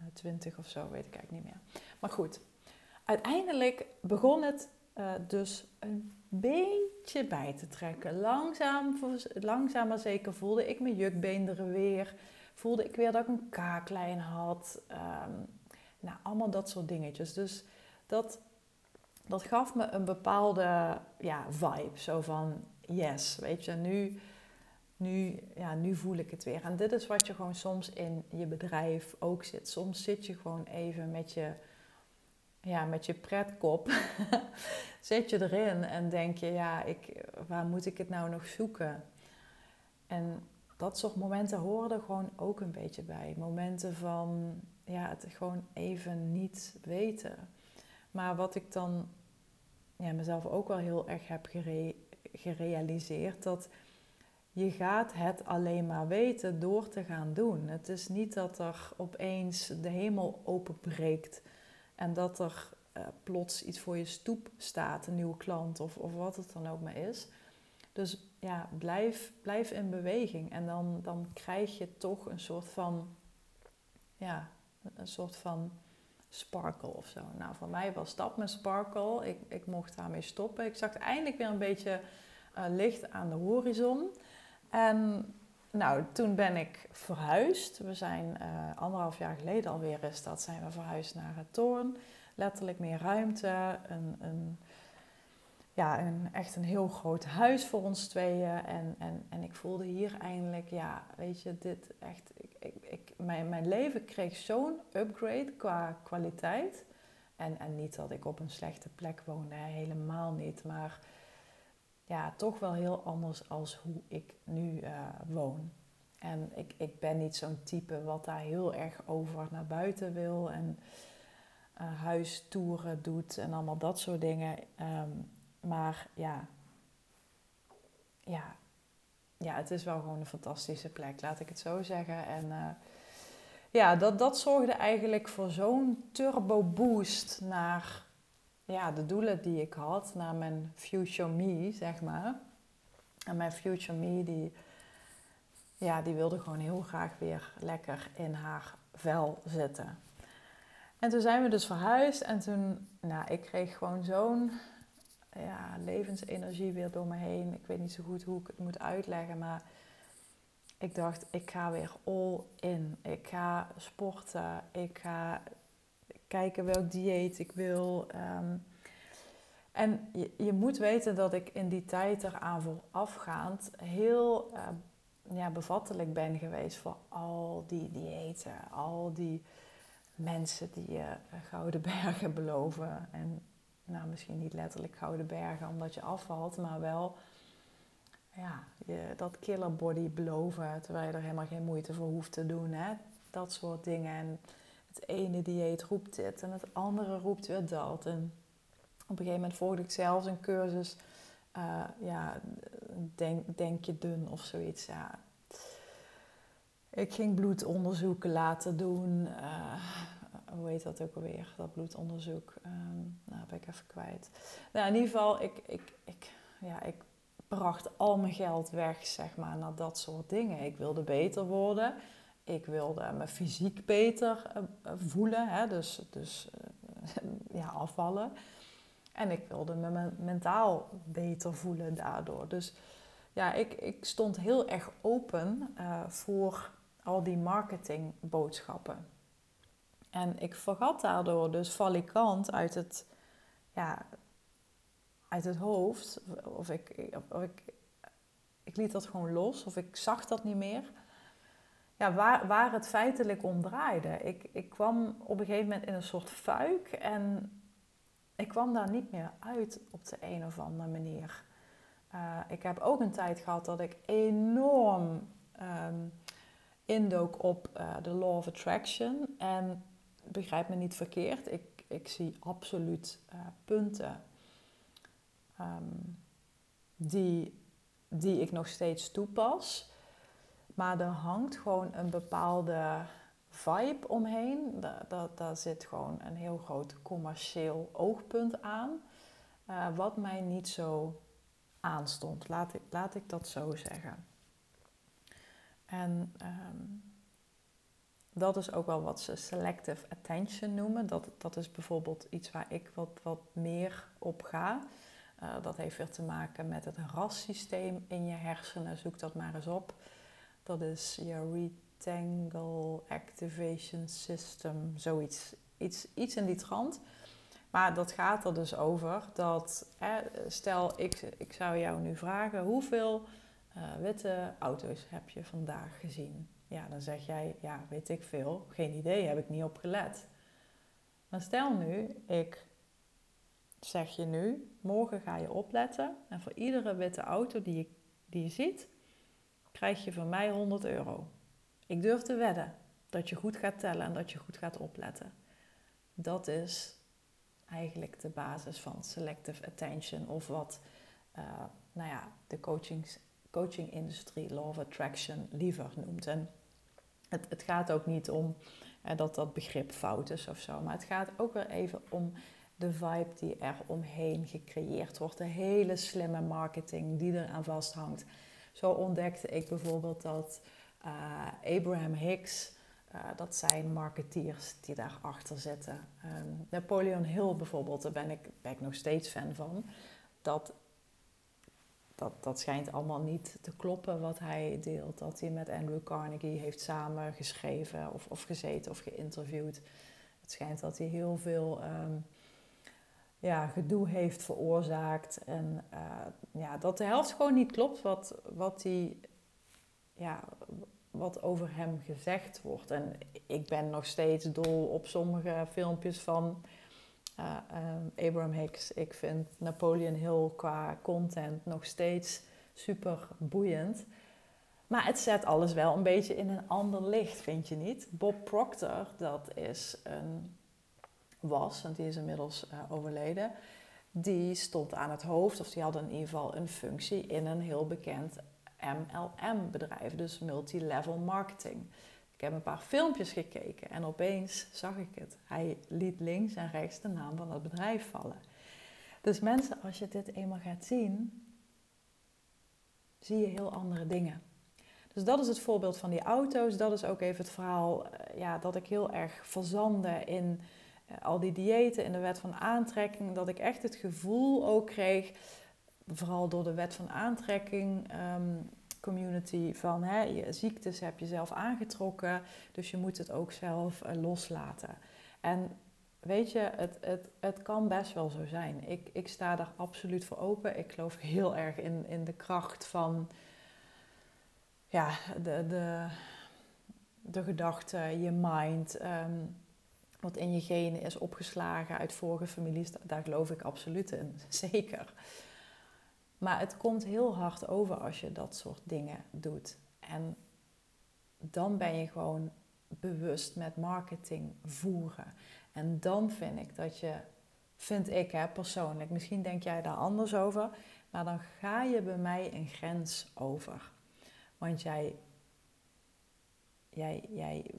uh, eh, 20 of zo, weet ik eigenlijk niet meer. Maar goed, uiteindelijk begon het uh, dus een beetje bij te trekken. Langzaam, langzaam maar zeker voelde ik mijn jukbeenderen weer. Voelde ik weer dat ik een kaaklijn had. Um, nou, allemaal dat soort dingetjes. Dus dat, dat gaf me een bepaalde ja, vibe. Zo van, yes, weet je, nu, nu, ja, nu voel ik het weer. En dit is wat je gewoon soms in je bedrijf ook zit. Soms zit je gewoon even met je ja, met je pretkop zet je erin en denk je, ja, ik, waar moet ik het nou nog zoeken? En dat soort momenten horen er gewoon ook een beetje bij. Momenten van, ja, het gewoon even niet weten. Maar wat ik dan ja, mezelf ook wel heel erg heb gere gerealiseerd, dat je gaat het alleen maar weten door te gaan doen. Het is niet dat er opeens de hemel openbreekt en dat er uh, plots iets voor je stoep staat, een nieuwe klant of, of wat het dan ook maar is. Dus ja, blijf, blijf in beweging. En dan, dan krijg je toch een soort van, ja, een soort van sparkle of zo. Nou, voor mij was dat mijn sparkle. Ik, ik mocht daarmee stoppen. Ik zag eindelijk weer een beetje uh, licht aan de horizon. En nou, toen ben ik verhuisd. We zijn uh, anderhalf jaar geleden alweer is dat, zijn we verhuisd naar het Toorn. Letterlijk meer ruimte, een, een, ja, een, echt een heel groot huis voor ons tweeën. En, en, en ik voelde hier eindelijk, ja, weet je, dit echt, ik, ik, ik mijn, mijn leven kreeg zo'n upgrade qua kwaliteit. En, en niet dat ik op een slechte plek woonde, helemaal niet, maar ja, toch wel heel anders als hoe ik nu uh, woon. En ik, ik ben niet zo'n type wat daar heel erg over naar buiten wil en uh, huistoeren doet en allemaal dat soort dingen. Um, maar ja, ja, ja, het is wel gewoon een fantastische plek, laat ik het zo zeggen. En uh, ja, dat, dat zorgde eigenlijk voor zo'n turbo boost naar ja, de doelen die ik had naar mijn future me, zeg maar. En mijn future me, die, ja, die wilde gewoon heel graag weer lekker in haar vel zitten. En toen zijn we dus verhuisd en toen, nou, ik kreeg gewoon zo'n ja, levensenergie weer door me heen. Ik weet niet zo goed hoe ik het moet uitleggen, maar ik dacht, ik ga weer all in. Ik ga sporten, ik ga kijken welk dieet ik wil. Ehm, en je, je, moet weten dat ik in die tijd eraan voorafgaand heel uh, ja, bevattelijk ben geweest voor al die diëten, al die mensen die je gouden bergen beloven. En nou, misschien niet letterlijk gouden bergen omdat je afvalt, maar wel ja, je, dat killer body beloven terwijl je er helemaal geen moeite voor hoeft te doen. Hè? Dat soort dingen. En het ene dieet roept dit en het andere roept weer dat. En op een gegeven moment volgde ik zelfs een cursus, uh, ja, denk, denk je dun of zoiets. Ja. Ik ging bloedonderzoeken laten doen. Uh, hoe heet dat ook alweer? Dat bloedonderzoek. Um, nou, ben ik even kwijt. Nou, in ieder geval, ik, ik, ik, ja, ik bracht al mijn geld weg, zeg maar, naar dat soort dingen. Ik wilde beter worden. Ik wilde me fysiek beter uh, voelen, hè? dus, dus uh, ja, afvallen. En ik wilde me mentaal beter voelen daardoor. Dus ja, ik, ik stond heel erg open uh, voor al die marketingboodschappen. En ik vergat daardoor dus valikant uit het, ja, uit het hoofd. Of ik, of ik, ik liet dat gewoon los, of ik zag dat niet meer ja, waar, waar het feitelijk om draaide. Ik, ik kwam op een gegeven moment in een soort fuik en ik kwam daar niet meer uit op de een of andere manier. Uh, ik heb ook een tijd gehad dat ik enorm um, indook op uh, de Law of Attraction. En begrijp me niet verkeerd, ik, ik zie absoluut uh, punten um, die, die ik nog steeds toepas. Maar er hangt gewoon een bepaalde vibe omheen. Daar, daar, zit gewoon een heel groot commercieel oogpunt aan. Uh, wat mij niet zo aanstond. Laat ik, laat ik dat zo zeggen. En um, dat is ook wel wat ze selective attention noemen. Dat, dat is bijvoorbeeld iets waar ik wat, wat meer op ga. Uh, dat heeft weer te maken met het rassysteem in je hersenen. Zoek dat maar eens op. Dat is je Retangle Activation System, zoiets. Iets, iets in die trant. Maar dat gaat er dus over dat, hè, stel ik, ik zou jou nu vragen, hoeveel uh, witte auto's heb je vandaag gezien? Ja, dan zeg jij, ja, weet ik veel, geen idee, heb ik niet op gelet. Maar stel nu, ik zeg je nu, morgen ga je opletten en voor iedere witte auto die je, die je ziet, krijg je van mij 100 euro. Ik durf te wedden dat je goed gaat tellen en dat je goed gaat opletten. Dat is eigenlijk de basis van selective attention of wat uh, nou ja, de coaching-industrie Law of Attraction liever noemt. En het, het gaat ook niet om uh, dat dat begrip fout is of zo, maar het gaat ook weer even om de vibe die er omheen gecreëerd wordt, de hele slimme marketing die eraan vasthangt. Zo ontdekte ik bijvoorbeeld dat uh, Abraham Hicks uh, dat zijn marketeers die daarachter zitten. Um, Napoleon Hill bijvoorbeeld, daar ben ik, ben ik nog steeds fan van. Dat, dat, dat schijnt allemaal niet te kloppen wat hij deelt. Dat hij met Andrew Carnegie heeft samengeschreven of, of gezeten of geïnterviewd. Het schijnt dat hij heel veel um, ja, gedoe heeft veroorzaakt. En uh, ja, dat de helft gewoon niet klopt wat, wat hij ja, wat over hem gezegd wordt. En ik ben nog steeds dol op sommige filmpjes van uh, Abraham Hicks. Ik vind Napoleon Hill qua content nog steeds super boeiend. Maar het zet alles wel een beetje in een ander licht, vind je niet? Bob Proctor, dat is een was, want die is inmiddels uh, overleden. Die stond aan het hoofd, of die had in ieder geval een functie in een heel bekend MLM-bedrijf, dus multilevel marketing. Ik heb een paar filmpjes gekeken en opeens zag ik het. Hij liet links en rechts de naam van het bedrijf vallen. Dus mensen, als je dit eenmaal gaat zien, zie je heel andere dingen. Dus dat is het voorbeeld van die auto's. Dat is ook even het verhaal eh, ja, dat ik heel erg verzande in al die diëten, in de wet van aantrekking. Dat ik echt het gevoel ook kreeg vooral door de wet van aantrekking um, community van hè, je ziektes heb je zelf aangetrokken, dus je moet het ook zelf uh, loslaten. En weet je, het, het, het kan best wel zo zijn. Ik, ik sta daar absoluut voor open. Ik geloof heel erg in, in de kracht van ja, de, de, de gedachte, je mind. Um, wat in je genen is opgeslagen uit vorige families, daar geloof ik absoluut in. Zeker. Maar het komt heel hard over als je dat soort dingen doet. En dan ben je gewoon bewust met marketing voeren. En dan vind ik dat je, vind ik hè, persoonlijk, misschien denk jij daar anders over, maar dan ga je bij mij een grens over. Want jij, jij, jij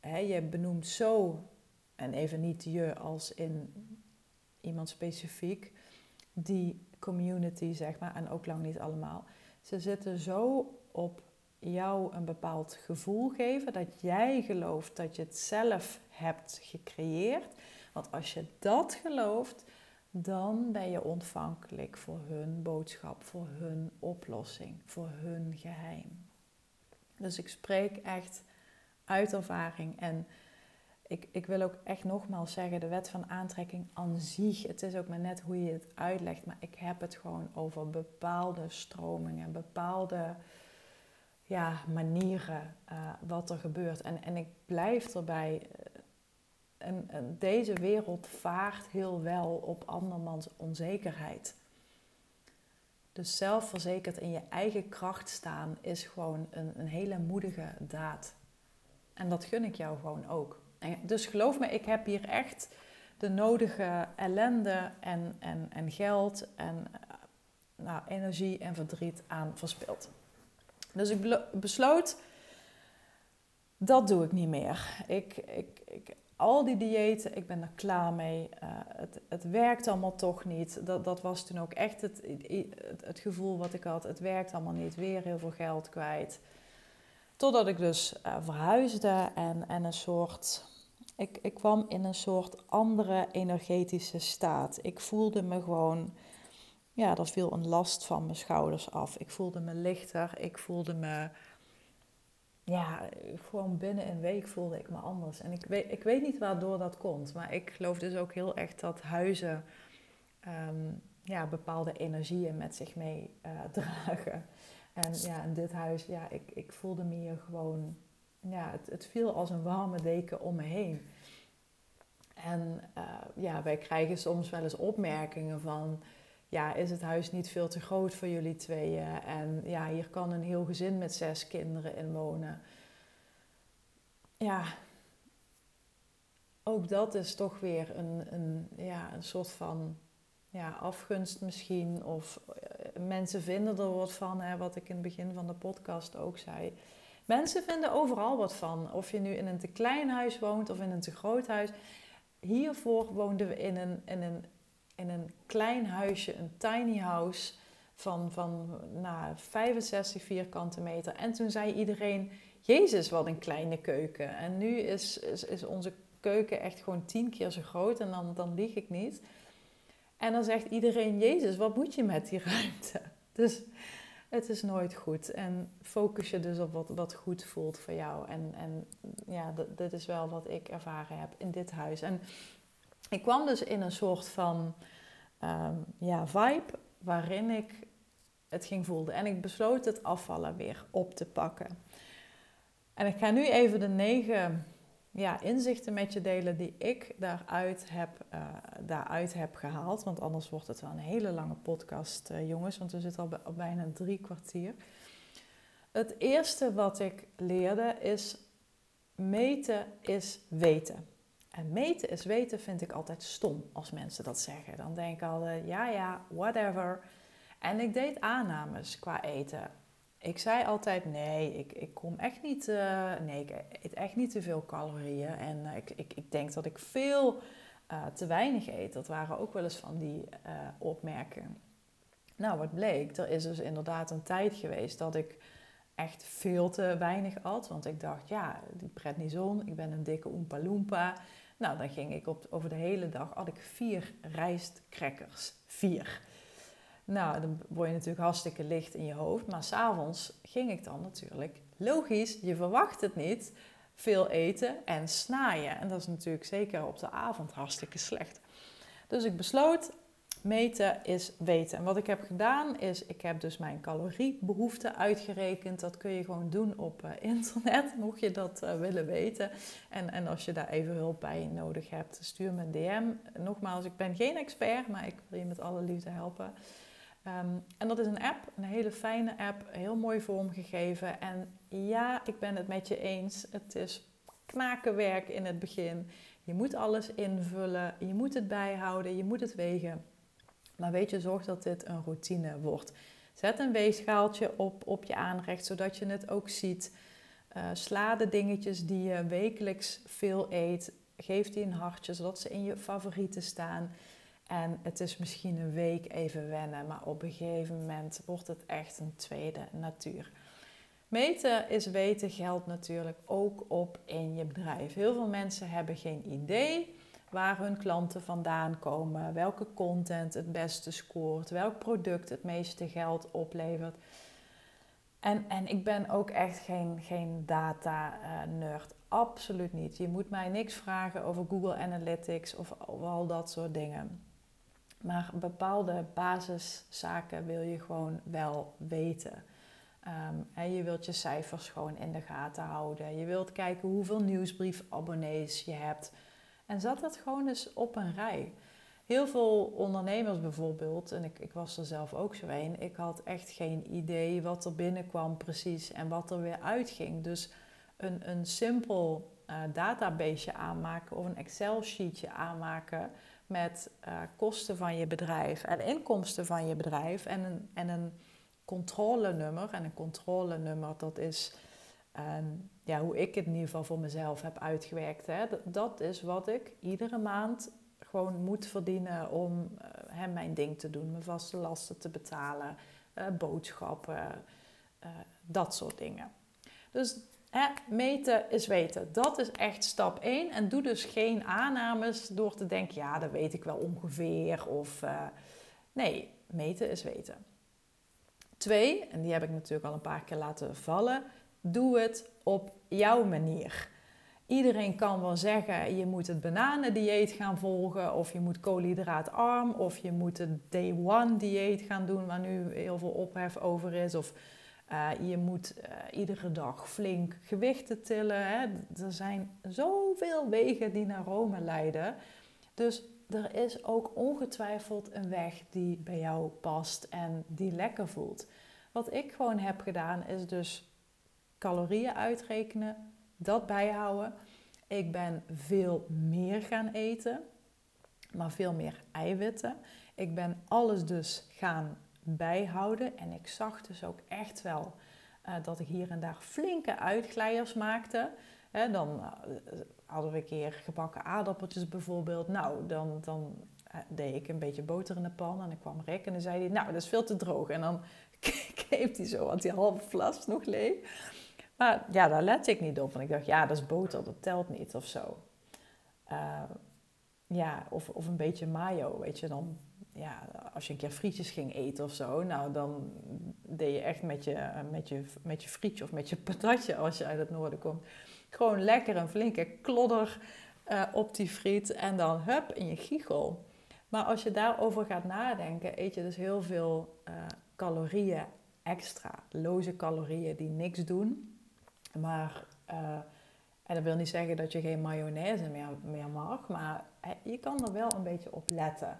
hè, je benoemt zo, en even niet je als in iemand specifiek, die community, zeg maar, en ook lang niet allemaal. Ze zitten zo op jou een bepaald gevoel geven dat jij gelooft dat je het zelf hebt gecreëerd. Want als je dat gelooft, dan ben je ontvankelijk voor hun boodschap, voor hun oplossing, voor hun geheim. Dus ik spreek echt uit ervaring en ik, ik wil ook echt nogmaals zeggen, de wet van aantrekking aan zich, het is ook maar net hoe je het uitlegt, maar ik heb het gewoon over bepaalde stromingen, bepaalde ja, manieren uh, wat er gebeurt. En, en ik blijf erbij, en, deze wereld vaart heel wel op andermans onzekerheid. Dus zelfverzekerd in je eigen kracht staan is gewoon een, een hele moedige daad. En dat gun ik jou gewoon ook. En dus geloof me, ik heb hier echt de nodige ellende en, en, en geld en eh, nou, energie en verdriet aan verspild. Dus ik besloot, dat doe ik niet meer. Ik, ik, ik, al die diëten, ik ben er klaar mee. Uh, het, het werkt allemaal toch niet. Dat, dat was toen ook echt het, het, het gevoel wat ik had. Het werkt allemaal niet. Weer heel veel geld kwijt. Totdat ik dus uh, verhuisde en, en een soort. Ik, ik kwam in een soort andere energetische staat. Ik voelde me gewoon. Ja, er viel een last van mijn schouders af. Ik voelde me lichter. Ik voelde me. Ja, gewoon binnen een week voelde ik me anders. En ik weet, ik weet niet waardoor dat komt. Maar ik geloof dus ook heel echt dat huizen. Ehm, ja, bepaalde energieën met zich mee uh, dragen. En ja, in dit huis, ja, ik, ik voelde me hier gewoon, ja, het, het viel als een warme deken om me heen. En uh, ja, wij krijgen soms wel eens opmerkingen van, ja, is het huis niet veel te groot voor jullie tweeën? En ja, hier kan een heel gezin met zes kinderen in wonen. Ja, ook dat is toch weer een, een, ja, een soort van ja, afgunst misschien. Of eh, mensen vinden er wat van, hè, wat ik in het begin van de podcast ook zei. Mensen vinden overal wat van. Of je nu in een te klein huis woont of in een te groot huis. Hiervoor woonden we in een, in een, in een klein huisje, een tiny house van, van nou, 65 vierkante meter. En toen zei iedereen, Jezus, wat een kleine keuken. En nu is, is, is onze keuken echt gewoon tien keer zo groot. En dan, dan lieg ik niet. En dan zegt iedereen, Jezus, wat moet je met die ruimte? Dus het is nooit goed. En focus je dus op wat, wat goed voelt voor jou. En, en ja, dit is wel wat ik ervaren heb in dit huis. En ik kwam dus in een soort van um, ja, vibe waarin ik het ging voelen. En ik besloot het afvallen weer op te pakken. En ik ga nu even de negen ja, inzichten met je delen die ik daaruit heb, uh, daaruit heb gehaald. Want anders wordt het wel een hele lange podcast, uh, jongens, want we zitten al, al bijna drie kwartier. Het eerste wat ik leerde is meten is weten. En meten is weten vind ik altijd stom als mensen dat zeggen. Dan denk ik altijd, ja ja, whatever. En ik deed aannames qua eten ik zei altijd nee, ik, ik kom echt niet, uh, nee, ik eet echt niet te veel calorieën. En uh, ik, ik, ik denk dat ik veel uh, te weinig eet. Dat waren ook wel eens van die opmerkingen. Nou, wat bleek, er is dus inderdaad een tijd geweest dat ik echt veel te weinig at. Want ik dacht, ja, die prednison, ik ben een dikke Oompa Loompa. Nou, dan ging ik op, over de hele dag, had ik vier rijstcrackers. Vier. Nou, dan word je natuurlijk hartstikke licht in je hoofd. Maar s'avonds ging ik dan natuurlijk, logisch, je verwacht het niet, veel eten en snaaien. En dat is natuurlijk zeker op de avond hartstikke slecht. Dus ik besloot, meten is weten. En wat ik heb gedaan is, ik heb dus mijn caloriebehoefte uitgerekend. Dat kun je gewoon doen op uh, internet, mocht je dat uh, willen weten. En, en als je daar even hulp bij nodig hebt, stuur me een DM. Nogmaals, ik ben geen expert, maar ik wil je met alle liefde helpen. Ehm, en dat is een app, een hele fijne app, heel mooi vormgegeven. En ja, ik ben het met je eens. Het is knakenwerk in het begin. Je moet alles invullen, je moet het bijhouden, je moet het wegen. Maar weet je, zorg dat dit een routine wordt. Zet een weegschaaltje op, op je aanrecht, zodat je het ook ziet. Uh, sla de dingetjes die je wekelijks veel eet. Geef die een hartje, zodat ze in je favorieten staan. En het is misschien een week even wennen, maar op een gegeven moment wordt het echt een tweede natuur. Meten is weten geldt natuurlijk ook op in je bedrijf. Heel veel mensen hebben geen idee waar hun klanten vandaan komen, welke content het beste scoort, welk product het meeste geld oplevert. En, en ik ben ook echt geen, geen data-nerd. Absoluut niet. Je moet mij niks vragen over Google Analytics of al dat soort dingen. Maar bepaalde basiszaken wil je gewoon wel weten. En je wilt je cijfers gewoon in de gaten houden. Je wilt kijken hoeveel nieuwsbriefabonnees je hebt. En zet dat gewoon eens op een rij. Heel veel ondernemers bijvoorbeeld, en ik, ik was er zelf ook zo een, ik had echt geen idee wat er binnenkwam precies en wat er weer uitging. Dus een, een simpel uh, database aanmaken of een Excel-sheetje aanmaken met uh, kosten van je bedrijf en inkomsten van je bedrijf en een, en een controlenummer. En een controlenummer, dat is um, ja, hoe ik het in ieder geval voor mezelf heb uitgewerkt. Hè. Dat, is wat ik iedere maand gewoon moet verdienen om uh, mijn ding te doen, mijn vaste lasten te betalen, uh, boodschappen, dat soort dingen. Dus meten is weten. Dat is echt stap 1. En doe dus geen aannames door te denken, ja, dat weet ik wel ongeveer. Of uh, nee, meten is weten. Twee, en die heb ik natuurlijk al een paar keer laten vallen, doe het op jouw manier. Iedereen kan wel zeggen, je moet het bananendieet gaan volgen, of je moet koolhydraatarm, of je moet het day one dieet gaan doen, waar nu heel veel ophef over is, of uh, je moet uh, iedere dag flink gewichten tillen. Hè. Er zijn zoveel wegen die naar Rome leiden. Dus er is ook ongetwijfeld een weg die bij jou past en die lekker voelt. Wat ik gewoon heb gedaan is dus calorieën uitrekenen, dat bijhouden. Ik ben veel meer gaan eten, maar veel meer eiwitten. Ik ben alles dus gaan bijhouden en ik zag dus ook echt wel uh, dat ik hier en daar flinke uitglijders maakte. dan uh, hadden we een keer gebakken aardappeltjes bijvoorbeeld. Nou, dan, dan uh, deed ik een beetje boter in de pan en dan kwam Rick en dan zei hij, nou, dat is veel te droog. En dan keep hij zo, want die halve fles nog leeg. Maar ja, daar let ik niet op. Want ik dacht, ja, dat is boter, dat telt niet of zo. Ja, of, of een beetje mayo, weet je. Dan, ja, als je een keer frietjes ging eten of zo, nou, dan deed je echt met je, met je, met je frietje of met je patatje als je uit het noorden komt. Gewoon lekker een flinke klodder uh, op die friet en dan hup in je giegel. Maar als je daarover gaat nadenken, eet je dus heel veel uh, calorieën extra. Loze calorieën die niks doen. Maar, uh, en dat wil niet zeggen dat je geen mayonaise meer, meer mag, maar je kan er wel een beetje op letten.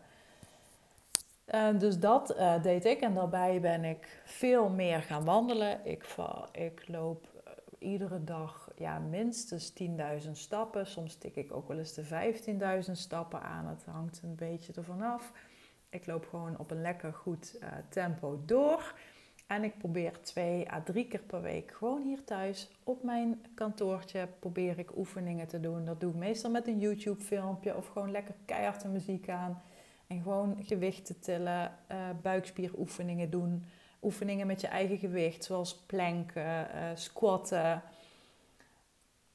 Uh, dus dat uh, deed ik en daarbij ben ik veel meer gaan wandelen. Ik, ik loop iedere dag ja, minstens 10.000 stappen. Soms tik ik ook wel eens de 15.000 stappen aan. Het hangt een beetje ervan af. Ik loop gewoon op een lekker goed tempo door. En ik probeer twee à drie keer per week gewoon hier thuis op mijn kantoortje probeer ik oefeningen te doen. Dat doe ik meestal met een YouTube filmpje of gewoon lekker keihard de muziek aan. En gewoon gewichten tillen, uh, buikspieroefeningen doen. Oefeningen met je eigen gewicht, zoals planken, uh, squatten.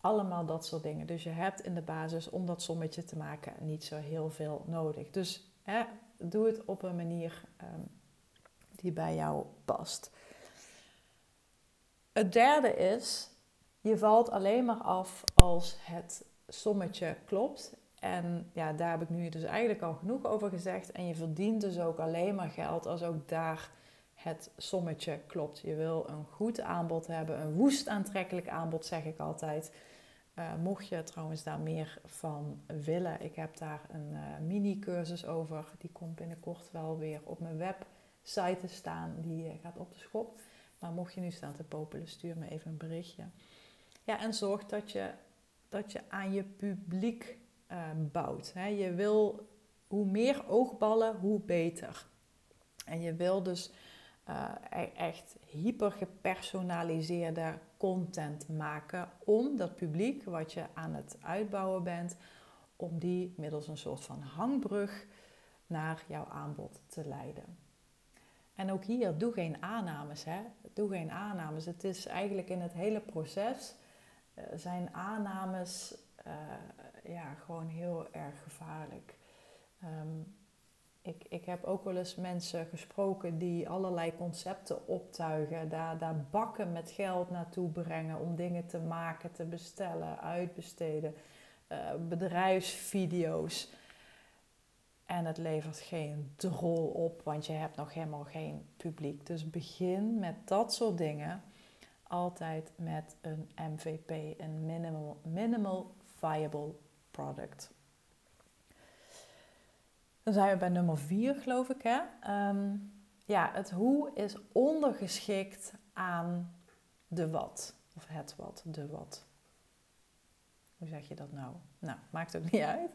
Allemaal dat soort dingen. Dus je hebt in de basis om dat sommetje te maken niet zo heel veel nodig. Dus hè, doe het op een manier um, die bij jou past. Het derde is, je valt alleen maar af als het sommetje klopt. En ja, daar heb ik nu dus eigenlijk al genoeg over gezegd. En je verdient dus ook alleen maar geld als ook daar het sommetje klopt. Je wil een goed aanbod hebben, een woest aantrekkelijk aanbod, zeg ik altijd. Uh, mocht je trouwens daar meer van willen, ik heb daar een uh, mini-cursus over. Die komt binnenkort wel weer op mijn website te staan. Die uh, gaat op de schop. Maar mocht je nu staan te popelen, stuur me even een berichtje. Ja, en zorg dat je, dat je aan je publiek bouwt. Hè. Je wil hoe meer oogballen, hoe beter. En je wil dus echt hyper gepersonaliseerde content maken om dat publiek wat je aan het uitbouwen bent, om die middels een soort van hangbrug naar jouw aanbod te leiden. En ook hier, doe geen aannames. Hè? Doe geen aannames. Het is eigenlijk in het hele proces uh, zijn aannames uh, ja, gewoon heel erg gevaarlijk. Um, ik, ik heb ook wel eens mensen gesproken die allerlei concepten optuigen, daar, daar bakken met geld naartoe brengen om dingen te maken, te bestellen, uitbesteden, uh, bedrijfsvideo's. En het levert geen drol op, want je hebt nog helemaal geen publiek. Dus begin met dat soort dingen altijd met een MVP, een minimal, minimal viable product. Dan zijn we bij nummer 4, geloof ik. Hè? Um, ja, het hoe is ondergeschikt aan de wat. Of het wat, de wat. Hoe zeg je dat nou? Nou, maakt ook niet uit.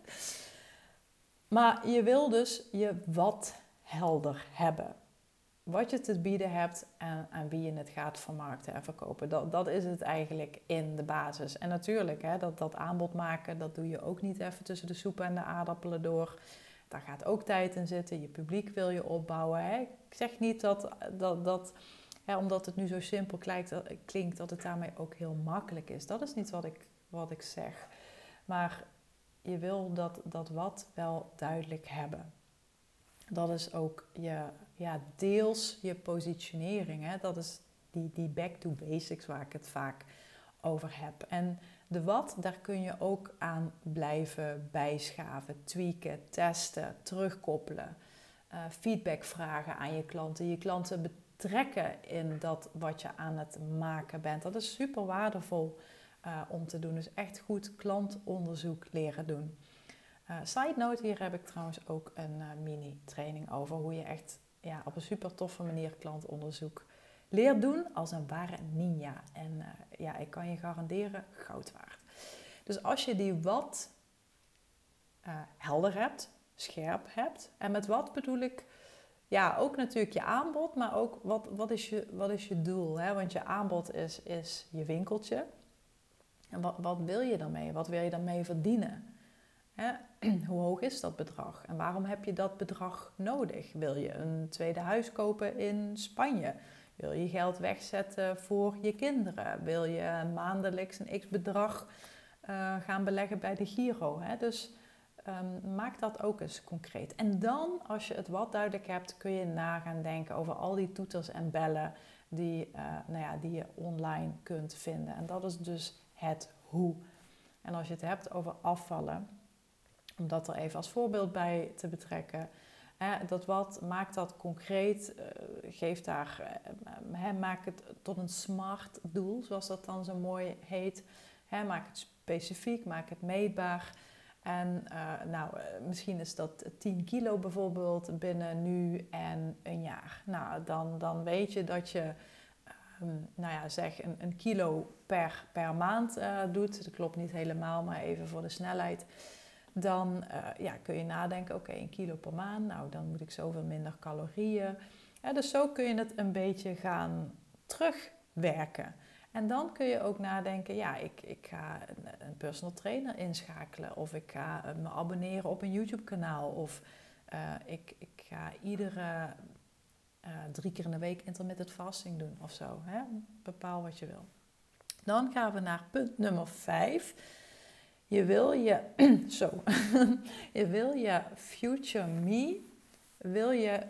Maar je wil dus je wat helder hebben. Wat je te bieden hebt en aan wie je het gaat vermarkten en verkopen. Dat, dat is het eigenlijk in de basis. En natuurlijk, hè, dat, dat aanbod maken, dat doe je ook niet even tussen de soep en de aardappelen door. Daar gaat ook tijd in zitten. Je publiek wil je opbouwen. Hè? Ik zeg niet dat, dat, dat omdat het nu zo simpel klinkt, klinkt dat het daarmee ook heel makkelijk is. Dat is niet wat ik, wat ik zeg. Maar je wil dat, dat wat wel duidelijk hebben. Dat is ook je, ja, deels je positionering. Hè? Dat is die, die back to basics waar ik het vaak over heb. En de wat, daar kun je ook aan blijven bijschaven, tweaken, testen, terugkoppelen. Uh, feedback vragen aan je klanten. Je klanten betrekken in dat wat je aan het maken bent. Dat is super waardevol uh, om te doen. Dus echt goed klantonderzoek leren doen. Uh, side note, hier heb ik trouwens ook een mini training over hoe je echt ja, op een super toffe manier klantonderzoek leert doen als een ware ninja. En ja, ik kan je garanderen, goud waard. Dus als je die wat helder hebt, scherp hebt. En met wat bedoel ik, ja, ook natuurlijk je aanbod, maar ook wat, wat, is, je, wat is je doel? Hè? Want je aanbod is, is je winkeltje. En wat, wat wil je daarmee? Wat wil je daarmee verdienen? Hoe hoog is dat bedrag? En waarom heb je dat bedrag nodig? Wil je een tweede huis kopen in Spanje? Wil je geld wegzetten voor je kinderen? Wil je maandelijks een x bedrag uh, gaan beleggen bij de Giro? Hè? Dus um, maak dat ook eens concreet. En dan, als je het wat duidelijk hebt, kun je na gaan denken over al die toeters en bellen die, uh, nou ja, die je online kunt vinden. En dat is dus het hoe. En als je het hebt over afvallen, om dat er even als voorbeeld bij te betrekken. Dat wat, maak dat concreet, uh, daar, uh, maak het tot een smart doel, zoals dat dan zo mooi heet. Hè, maak het specifiek, maak het meetbaar. En uh, nou, eh, misschien is dat 10 kilo bijvoorbeeld binnen nu en een jaar. Nou, dan, dan weet je dat je, um, nou ja, zeg een, een kilo per, per maand doet. Dat klopt niet helemaal, maar even voor de snelheid. Dan uh, ja, kun je nadenken, oké, een kilo per maand. Nou, dan moet ik zoveel minder calorieën. Dus zo kun je het een beetje gaan terugwerken. En dan kun je ook nadenken, ja, ik, ik ga een, een personal trainer inschakelen. Of ik ga eh, me abonneren op een YouTube kanaal. Of uh, ik, ik ga iedere drie keer in de week intermittent fasting doen of zo. Hè? Bepaal wat je wil. Dan gaan we naar punt nummer 5. Je wil je, zo, je wil je future me, wil je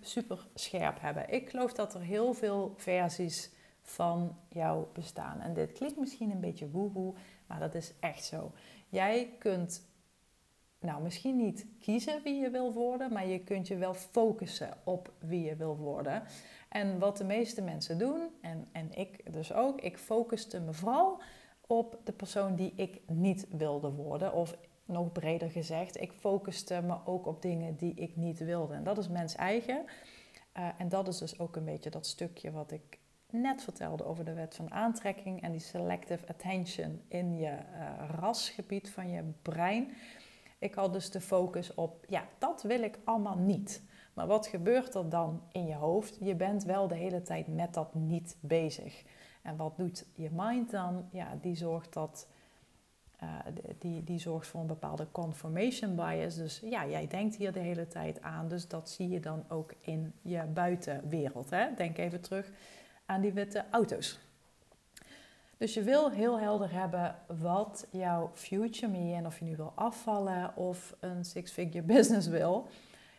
super scherp hebben. Ik geloof dat er heel veel versies van jouw bestaan. En dit klinkt misschien een beetje woehoe, maar dat is echt zo. Jij kunt, nou misschien niet kiezen wie je wil worden, maar je kunt je wel focussen op wie je wil worden. En wat de meeste mensen doen, en, en ik dus ook, ik focuste me vooral op de persoon die ik niet wilde worden. Of nog breder gezegd, ik focuste me ook op dingen die ik niet wilde. En dat is mens eigen. Uh, en dat is dus ook een beetje dat stukje wat ik net vertelde over de wet van aantrekking en die selective attention in je uh, rasgebied van je brein. Ik had dus de focus op, ja, dat wil ik allemaal niet. Maar wat gebeurt er dan in je hoofd? Je bent wel de hele tijd met dat niet bezig. En wat doet je mind dan? Ja, die zorgt dat. Uh, die, die zorgt voor een bepaalde confirmation bias. Dus ja, jij denkt hier de hele tijd aan. Dus dat zie je dan ook in je buitenwereld. Hè? Denk even terug aan die witte auto's. Dus je wil heel helder hebben wat jouw future me en of je nu wil afvallen of een six-figure business wil.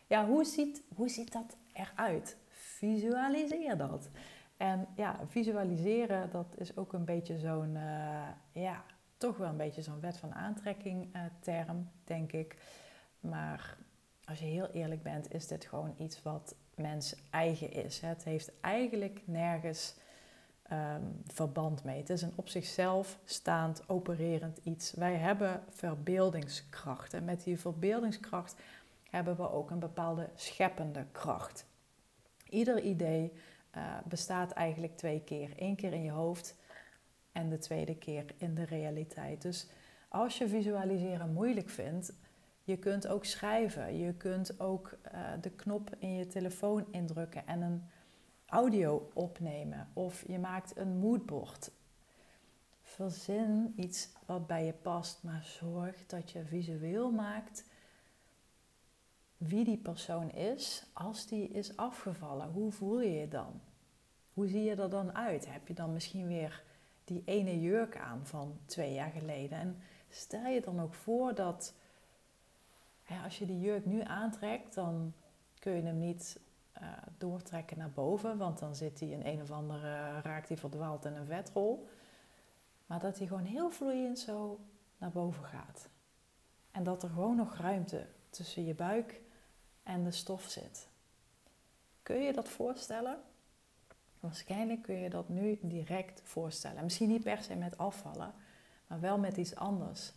Ja, hoe ziet, hoe ziet dat eruit? Visualiseer dat. En ja, visualiseren, dat is ook een beetje zo'n, uh, ja, toch wel een beetje zo'n wet van aantrekking uh, term, denk ik. Maar als je heel eerlijk bent, is dit gewoon iets wat mens eigen is. Het heeft eigenlijk nergens um, verband mee. Het is een op zichzelf staand, opererend iets. Wij hebben verbeeldingskracht. En met die verbeeldingskracht hebben we ook een bepaalde scheppende kracht. Ieder idee uh, bestaat eigenlijk twee keer. Eén keer in je hoofd en de tweede keer in de realiteit. Dus als je visualiseren moeilijk vindt, je kunt ook schrijven. Je kunt ook uh, de knop in je telefoon indrukken en een audio opnemen. Of je maakt een moodboard. Verzin iets wat bij je past, maar zorg dat je visueel maakt wie die persoon is als die is afgevallen. Hoe voel je je dan? hoe zie je er dan uit? Heb je dan misschien weer die ene jurk aan van twee jaar geleden? En stel je dan ook voor dat als je die jurk nu aantrekt, dan kun je hem niet uh, doortrekken naar boven, want dan zit hij in een of andere, raakt hij verdwaald in een vetrol. Maar dat hij gewoon heel vloeiend zo naar boven gaat. En dat er gewoon nog ruimte tussen je buik en de stof zit. Kun je dat voorstellen? Waarschijnlijk kun je dat nu direct voorstellen. Misschien niet per se met afvallen, maar wel met iets anders.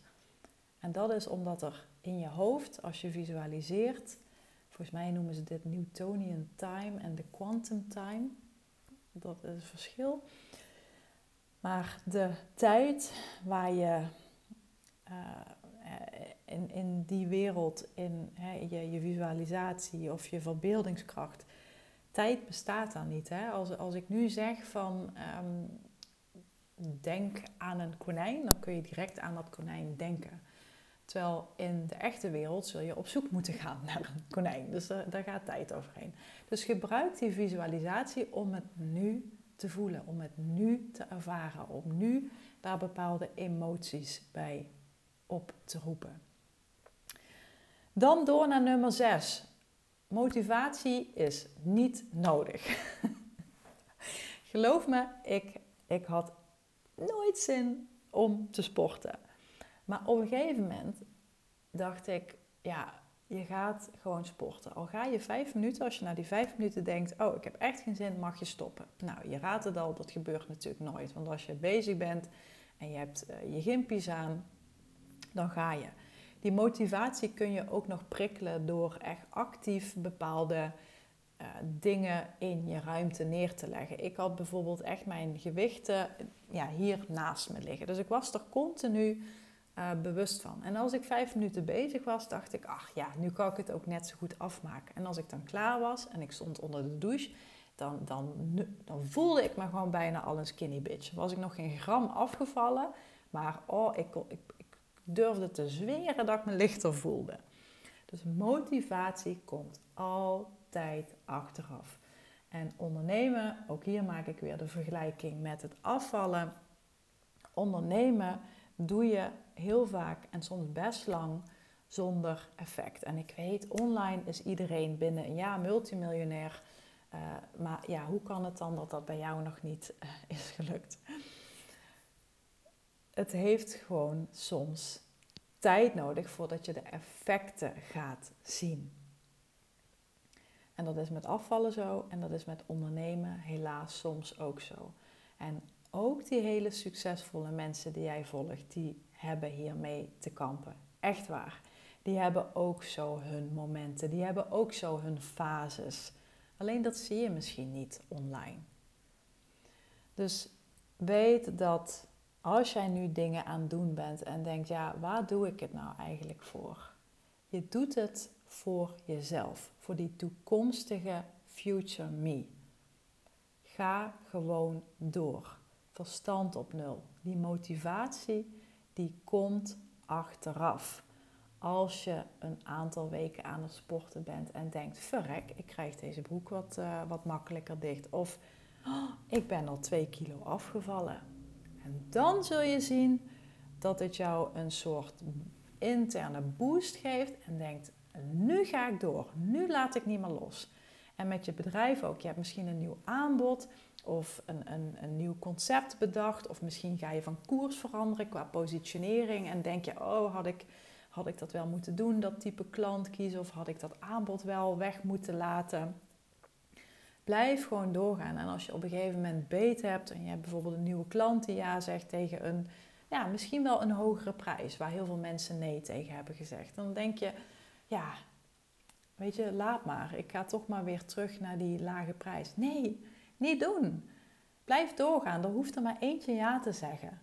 En dat is omdat er in je hoofd, als je visualiseert, volgens mij noemen ze dit Newtonian time en de quantum time. Dat is het verschil. Maar de tijd waar je uh, in, in die wereld, in hè, je, je visualisatie of je verbeeldingskracht, tijd bestaat dan niet. Hè? Als, als ik nu zeg van um, denk aan een konijn, dan kun je direct aan dat konijn denken. Terwijl in de echte wereld zul je op zoek moeten gaan naar een konijn. Dus daar, daar gaat tijd overheen. Dus gebruik die visualisatie om het nu te voelen, om het nu te ervaren, om nu daar bepaalde emoties bij op te roepen. Dan door naar nummer 6. Motivatie is niet nodig. Geloof me, ik, ik had nooit zin om te sporten. Maar op een gegeven moment dacht ik, ja, je gaat gewoon sporten. Al ga je vijf minuten, als je na die vijf minuten denkt, oh, ik heb echt geen zin, mag je stoppen. Nou, je raadt het al, dat gebeurt natuurlijk nooit. Want als je bezig bent en je hebt uh, je gimpies aan, dan ga je. Die motivatie kun je ook nog prikkelen door echt actief bepaalde uh, dingen in je ruimte neer te leggen. Ik had bijvoorbeeld echt mijn gewichten ja, hier naast me liggen. Dus ik was er continu uh, bewust van. En als ik vijf minuten bezig was, dacht ik, ach ja, nu kan ik het ook net zo goed afmaken. En als ik dan klaar was en ik stond onder de douche, dan, dan, dan voelde ik me gewoon bijna al een skinny bitch. Was ik nog geen gram afgevallen, maar oh, ik, ik, ik durfde te zweren dat ik me lichter voelde. Dus motivatie komt altijd achteraf. En ondernemen, ook hier maak ik weer de vergelijking met het afvallen. Ondernemen doe je heel vaak en soms best lang zonder effect. En ik weet, online is iedereen binnen een jaar multimiljonair. Uh, maar ja, hoe kan het dan dat dat bij jou nog niet uh, is gelukt? Het heeft gewoon soms tijd nodig voordat je de effecten gaat zien. En dat is met afvallen zo en dat is met ondernemen helaas soms ook zo. En ook die hele succesvolle mensen die jij volgt, die hebben hiermee te kampen. Echt waar. Die hebben ook zo hun momenten, die hebben ook zo hun fases. Alleen dat zie je misschien niet online. Dus weet dat als jij nu dingen aan het doen bent en denkt, ja, waar doe ik het nou eigenlijk voor? Je doet het voor jezelf, voor die toekomstige future me. Ga gewoon door. Verstand op nul. Die motivatie die komt achteraf. Als je een aantal weken aan het sporten bent en denkt: verrek, ik krijg deze broek wat, uh, wat makkelijker dicht. Of oh, ik ben al twee kilo afgevallen. En dan zul je zien dat het jou een soort interne boost geeft en denkt: nu ga ik door, nu laat ik niet meer los. En met je bedrijf ook. Je hebt misschien een nieuw aanbod of een, een, een nieuw concept bedacht. Of misschien ga je van koers veranderen qua positionering. En denk je, oh, had ik, had ik dat wel moeten doen, dat type klant kiezen? Of had ik dat aanbod wel weg moeten laten? Blijf gewoon doorgaan. En als je op een gegeven moment beet hebt en je hebt bijvoorbeeld een nieuwe klant die ja zegt tegen een, ja, misschien wel een hogere prijs, waar heel veel mensen nee tegen hebben gezegd, dan denk je, ja, weet je, laat maar. Ik ga toch maar weer terug naar die lage prijs. Nee, niet doen. Blijf doorgaan. Er hoeft er maar eentje ja te zeggen.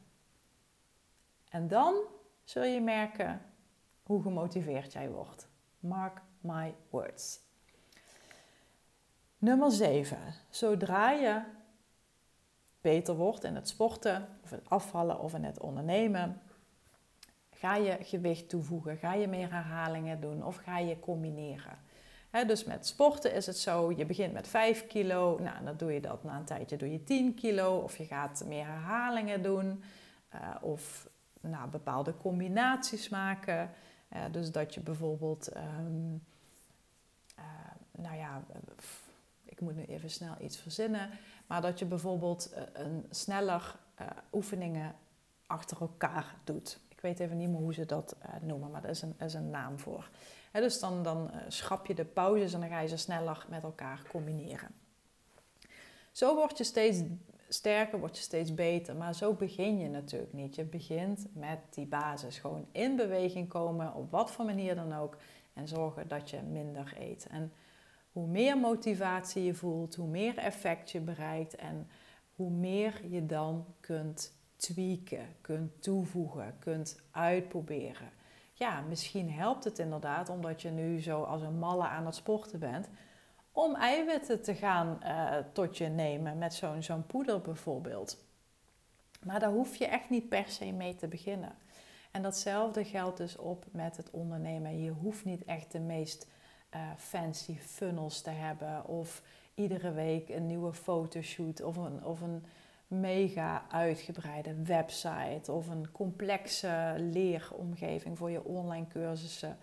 En dan zul je merken hoe gemotiveerd jij wordt. Mark my words. Nummer 7. Zodra je beter wordt in het sporten, of het afvallen of in het ondernemen, ga je gewicht toevoegen, ga je meer herhalingen doen of ga je combineren. dus met sporten is het zo, je begint met 5 kilo, nou dan doe je dat na een tijdje doe je 10 kilo of je gaat meer herhalingen doen uh, of nou, bepaalde combinaties maken. Uh, dus dat je bijvoorbeeld, um, uh, nou ja, ik moet nu even snel iets verzinnen, maar dat je bijvoorbeeld een sneller oefeningen achter elkaar doet. Ik weet even niet meer hoe ze dat noemen, maar daar is een, is een naam voor dus dan, dan schrap je de pauzes en dan ga je ze sneller met elkaar combineren. Zo word je steeds sterker, word je steeds beter. Maar zo begin je natuurlijk niet. Je begint met die basis. Gewoon in beweging komen, op wat voor manier dan ook. En zorgen dat je minder eet. En hoe meer motivatie je voelt, hoe meer effect je bereikt. En hoe meer je dan kunt tweaken, kunt toevoegen, kunt uitproberen ja, misschien helpt het inderdaad, omdat je nu zo als een malle aan het sporten bent, om eiwitten te gaan uh, tot je nemen met zo'n zo'n poeder bijvoorbeeld. Maar daar hoef je echt niet per se mee te beginnen. En datzelfde geldt dus op met het ondernemen. Je hoeft niet echt de meest uh, fancy funnels te hebben of iedere week een nieuwe fotoshoot of een, of een mega uitgebreide website of een complexe leeromgeving voor je online cursussen.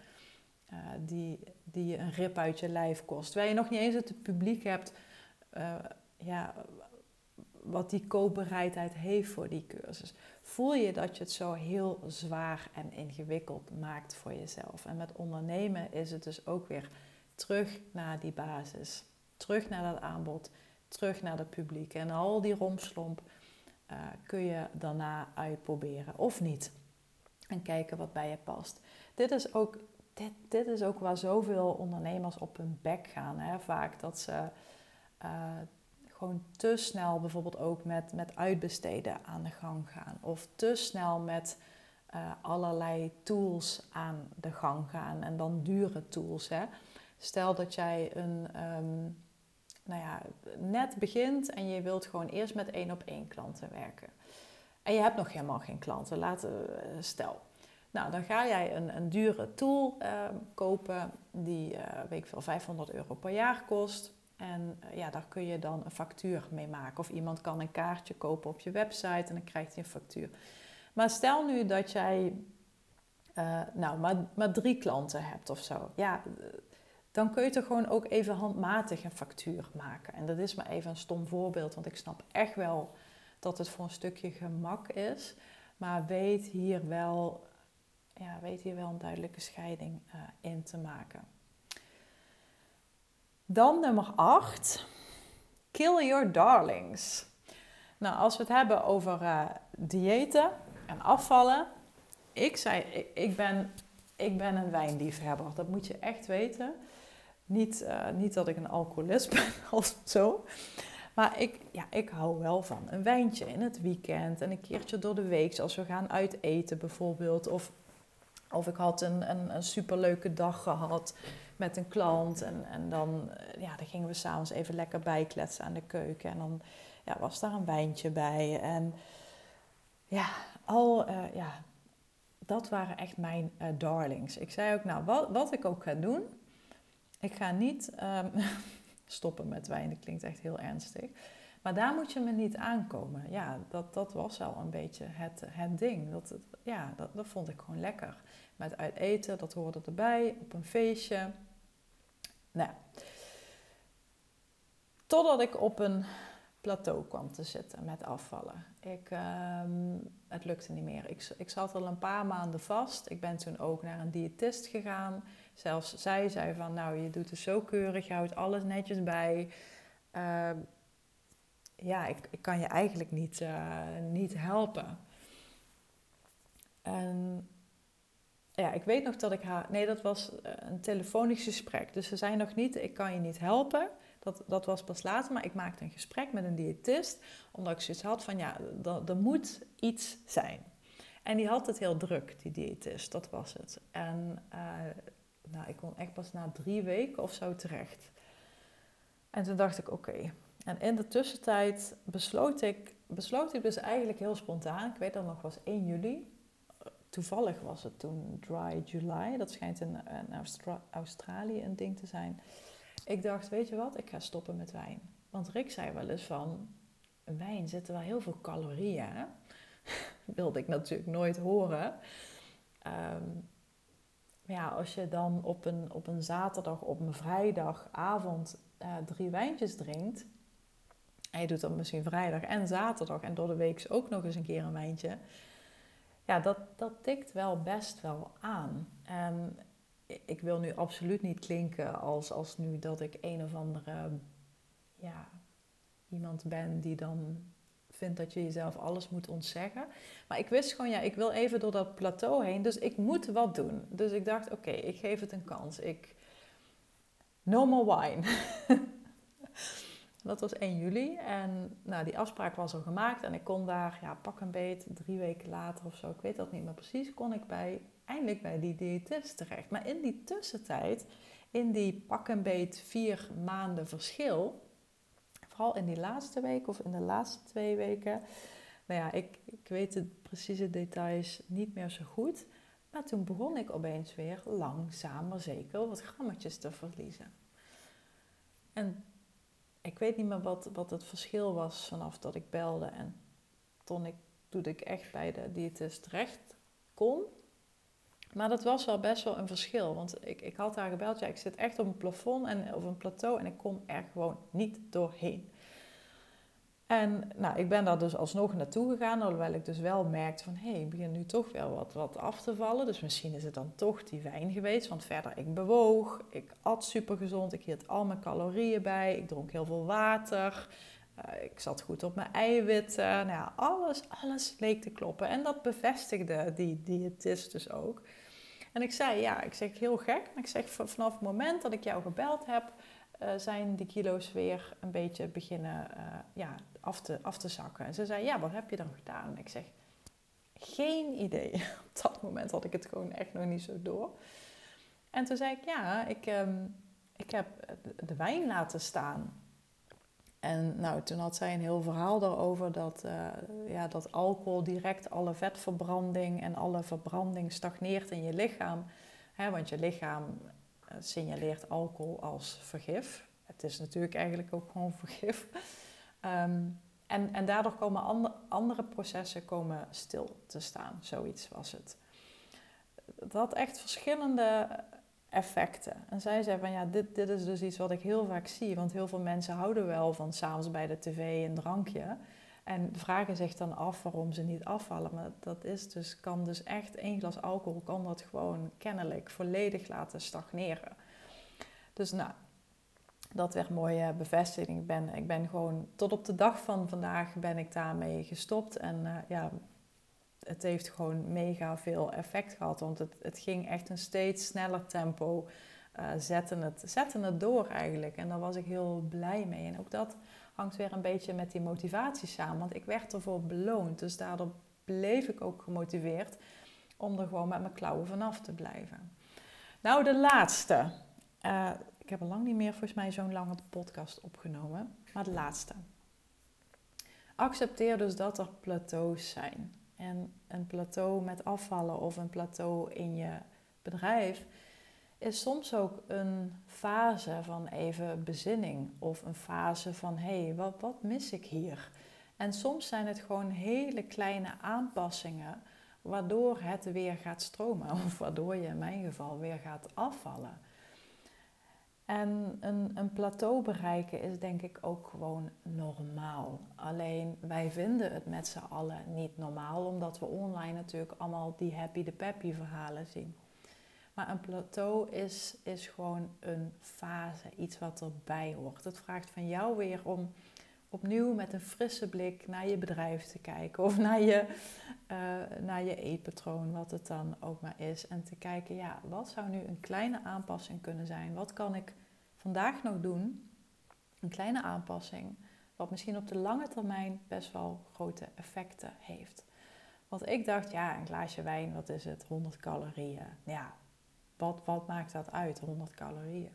Uh, die, die je een rip uit je lijf kost. Waar je nog niet eens het publiek hebt uh, ja, wat die koopbereidheid heeft voor die cursus. Voel je dat je het zo heel zwaar en ingewikkeld maakt voor jezelf. En met ondernemen is het dus ook weer terug naar die basis. Terug naar dat aanbod terug naar het publiek. En al die romslomp uh, kun je daarna uitproberen of niet. En kijken wat bij je past. Dit is ook, dit, dit is ook waar zoveel ondernemers op hun bek gaan. Hè? Vaak dat ze uh, gewoon te snel bijvoorbeeld ook met, met uitbesteden aan de gang gaan. Of te snel met uh, allerlei tools aan de gang gaan. En dan dure tools. Hè? Stel dat jij een... Um, nou ja, net begint en je wilt gewoon eerst met één op één klanten werken. En je hebt nog helemaal geen klanten, laten eh, stel. Nou, dan ga jij een, een dure tool uh, kopen die, uh, weet ik veel, 500 euro per jaar kost. En uh, ja, daar kun je dan een factuur mee maken. Of iemand kan een kaartje kopen op je website en dan krijgt hij een factuur. Maar stel nu dat jij nou, maar, maar drie klanten hebt of zo. Ja, dan kun je toch gewoon ook even handmatig een factuur maken. En dat is maar even een stom voorbeeld, want ik snap echt wel dat het voor een stukje gemak is. Maar weet hier wel, ja, weet hier wel een duidelijke scheiding in te maken. Dan nummer 8. Kill your darlings. Nou, als we het hebben over uh, diëten en afvallen. Ik zei, ik, ben, ik ben een wijnliefhebber. Dat moet je echt weten. Niet, uh, niet dat ik een alcoholist ben of zo. Maar ik, ja, ik hou wel van een wijntje in het weekend en een keertje door de week, als we gaan uiteten bijvoorbeeld. Of, of ik had een, een, een superleuke dag gehad met een klant en, en dan, eh, ja, dan gingen we s'avonds even lekker bijkletsen aan de keuken. En dan ja, was daar een wijntje bij. En ja, al, uh, ja, dat waren echt mijn uh, darlings. Ik zei ook, nou, wat, wat ik ook ga doen, ik ga niet um, stoppen met wijn, dat klinkt echt heel ernstig. Maar daar moet je me niet aankomen. Ja, dat, dat was wel een beetje het, het ding. Dat, ja, dat, dat vond ik gewoon lekker. Met uit eten, dat hoorde erbij, op een feestje. Nou, totdat ik op een plateau kwam te zitten met afvallen. Ik, um, het lukte niet meer. Ik, ik zat al een paar maanden vast. Ik ben toen ook naar een diëtist gegaan. Zelfs zij zei van, nou, je doet het zo keurig, je houdt alles netjes bij. Uh, ja, ik, ik, kan je eigenlijk niet, uh, niet helpen. En ja, ik weet nog dat ik haar... Nee, dat was eh, een telefonisch gesprek. Dus ze zei nog niet, ik kan je niet helpen. Dat, dat was pas later, maar ik maakte een gesprek met een diëtist. Omdat ik zoiets had van, ja, er moet iets zijn. En die had het heel druk, die diëtist. Dat was het. En uh, nou, ik kon echt pas na drie weken of zo terecht. En toen dacht ik, oké. En in de tussentijd besloot ik, besloot ik dus eigenlijk heel spontaan. Ik weet dat nog was 1 juli toevallig was het toen Dry July. Dat schijnt in, Australië een ding te zijn. Ik dacht, weet je wat, ik ga stoppen met wijn. Want Rick zei wel eens van, wijn zit wel heel veel calorieën. Wilde ik natuurlijk nooit horen. Um, ja, als je dan op een, op een zaterdag, op een vrijdagavond uh, drie wijntjes drinkt. En je doet dan misschien vrijdag en zaterdag en door de week ook nog eens een keer een wijntje. Ja, dat, dat tikt wel best wel aan. En ik wil nu absoluut niet klinken als, als nu dat ik een of andere ja, iemand ben die dan vindt dat je jezelf alles moet ontzeggen. Maar ik wist gewoon, ja, ik wil even door dat plateau heen, dus ik moet wat doen. Dus ik dacht, oké, ik geef het een kans. Ik, no more wine. dat was 1 juli en nou, die afspraak was al gemaakt en ik kon daar, ja, pak een beet, drie weken later of zo, ik weet dat niet meer precies, kon ik bij, eindelijk bij die diëtist terecht. Maar in die tussentijd, in die pak een beet vier maanden verschil, vooral in die laatste week of in de laatste twee weken. Nou ja, ik, ik weet de precieze details niet meer zo goed. Maar toen begon ik opeens weer langzaam maar zeker wat grammetjes te verliezen. En ik weet niet meer wat, wat het verschil was vanaf dat ik belde en toen ik, toen ik echt bij de diëtist terecht kon. Maar dat was wel best wel een verschil. Want ik, ik had haar gebeld, ja, ik zit echt op een plafond en op een plateau en ik kom er gewoon niet doorheen. En nou, ik ben daar dus alsnog naartoe gegaan, alhoewel ik dus wel merkte van... hé, hey, ik begin nu toch wel wat, wat af te vallen. Dus misschien is het dan toch die wijn geweest. Want verder, ik bewoog, ik at super gezond, ik hield al mijn calorieën bij... ik dronk heel veel water, uh, ik zat goed op mijn eiwitten. Nou ja, alles, alles leek te kloppen. En dat bevestigde die diëtist dus ook. En ik zei, ja, ik zeg heel gek. Maar ik zeg, vanaf het moment dat ik jou gebeld heb... Uh, zijn die kilo's weer een beetje beginnen uh, ja, af, te, af te zakken. En ze zei, ja, wat heb je dan gedaan? En ik zeg, geen idee. Op dat moment had ik het gewoon echt nog niet zo door. En toen zei ik, ja, ik, um, ik heb de wijn laten staan. En nou, toen had zij een heel verhaal daarover dat, uh, ja, dat alcohol direct alle vetverbranding en alle verbranding stagneert in je lichaam. Want je lichaam eh, signaleert alcohol als vergif. Het is natuurlijk eigenlijk ook gewoon vergif. Um, en, en daardoor komen andere, andere processen komen stil te staan. Zoiets was het. Dat had echt verschillende effecten. En zij zei van ja, dit, dit is dus iets wat ik heel vaak zie. Want heel veel mensen houden wel van s'avonds bij de tv een drankje. En vragen zich dan af waarom ze niet afvallen. Maar dat is dus, kan dus echt één glas alcohol kan dat gewoon kennelijk volledig laten stagneren. Dus nou, dat werd mooie bevestiging. Ik ben, ik ben gewoon tot op de dag van vandaag ben ik daarmee gestopt. En uh, ja, het heeft gewoon mega veel effect gehad. Want het, het ging echt een steeds sneller tempo. Uh, zetten, het, zetten het door eigenlijk. En daar was ik heel blij mee. En ook dat hangt weer een beetje met die motivatie samen. Want ik werd ervoor beloond. Dus daardoor bleef ik ook gemotiveerd om er gewoon met mijn klauwen vanaf te blijven. Nou, de laatste. Uh, ik heb al lang niet meer volgens mij zo'n lange podcast opgenomen. Maar de laatste. Accepteer dus dat er plateaus zijn. En een plateau met afvallen of een plateau in je bedrijf is soms ook een fase van even bezinning of een fase van hé, hey, wat, wat mis ik hier? En soms zijn het gewoon hele kleine aanpassingen waardoor het weer gaat stromen of waardoor je in mijn geval weer gaat afvallen. En een, een plateau bereiken is denk ik ook gewoon normaal. Alleen wij vinden het met z'n allen niet normaal, omdat we online natuurlijk allemaal die happy de peppy verhalen zien. Maar een plateau is, is gewoon een fase, iets wat erbij hoort. Het vraagt van jou weer om opnieuw met een frisse blik naar je bedrijf te kijken of naar je, uh, naar je eetpatroon, wat het dan ook maar is. En te kijken, ja, wat zou nu een kleine aanpassing kunnen zijn? Wat kan ik vandaag nog doen? Een kleine aanpassing, wat misschien op de lange termijn best wel grote effecten heeft. Want ik dacht, ja, een glaasje wijn, wat is het? 100 calorieën. Ja, wat, wat maakt dat uit, 100 calorieën?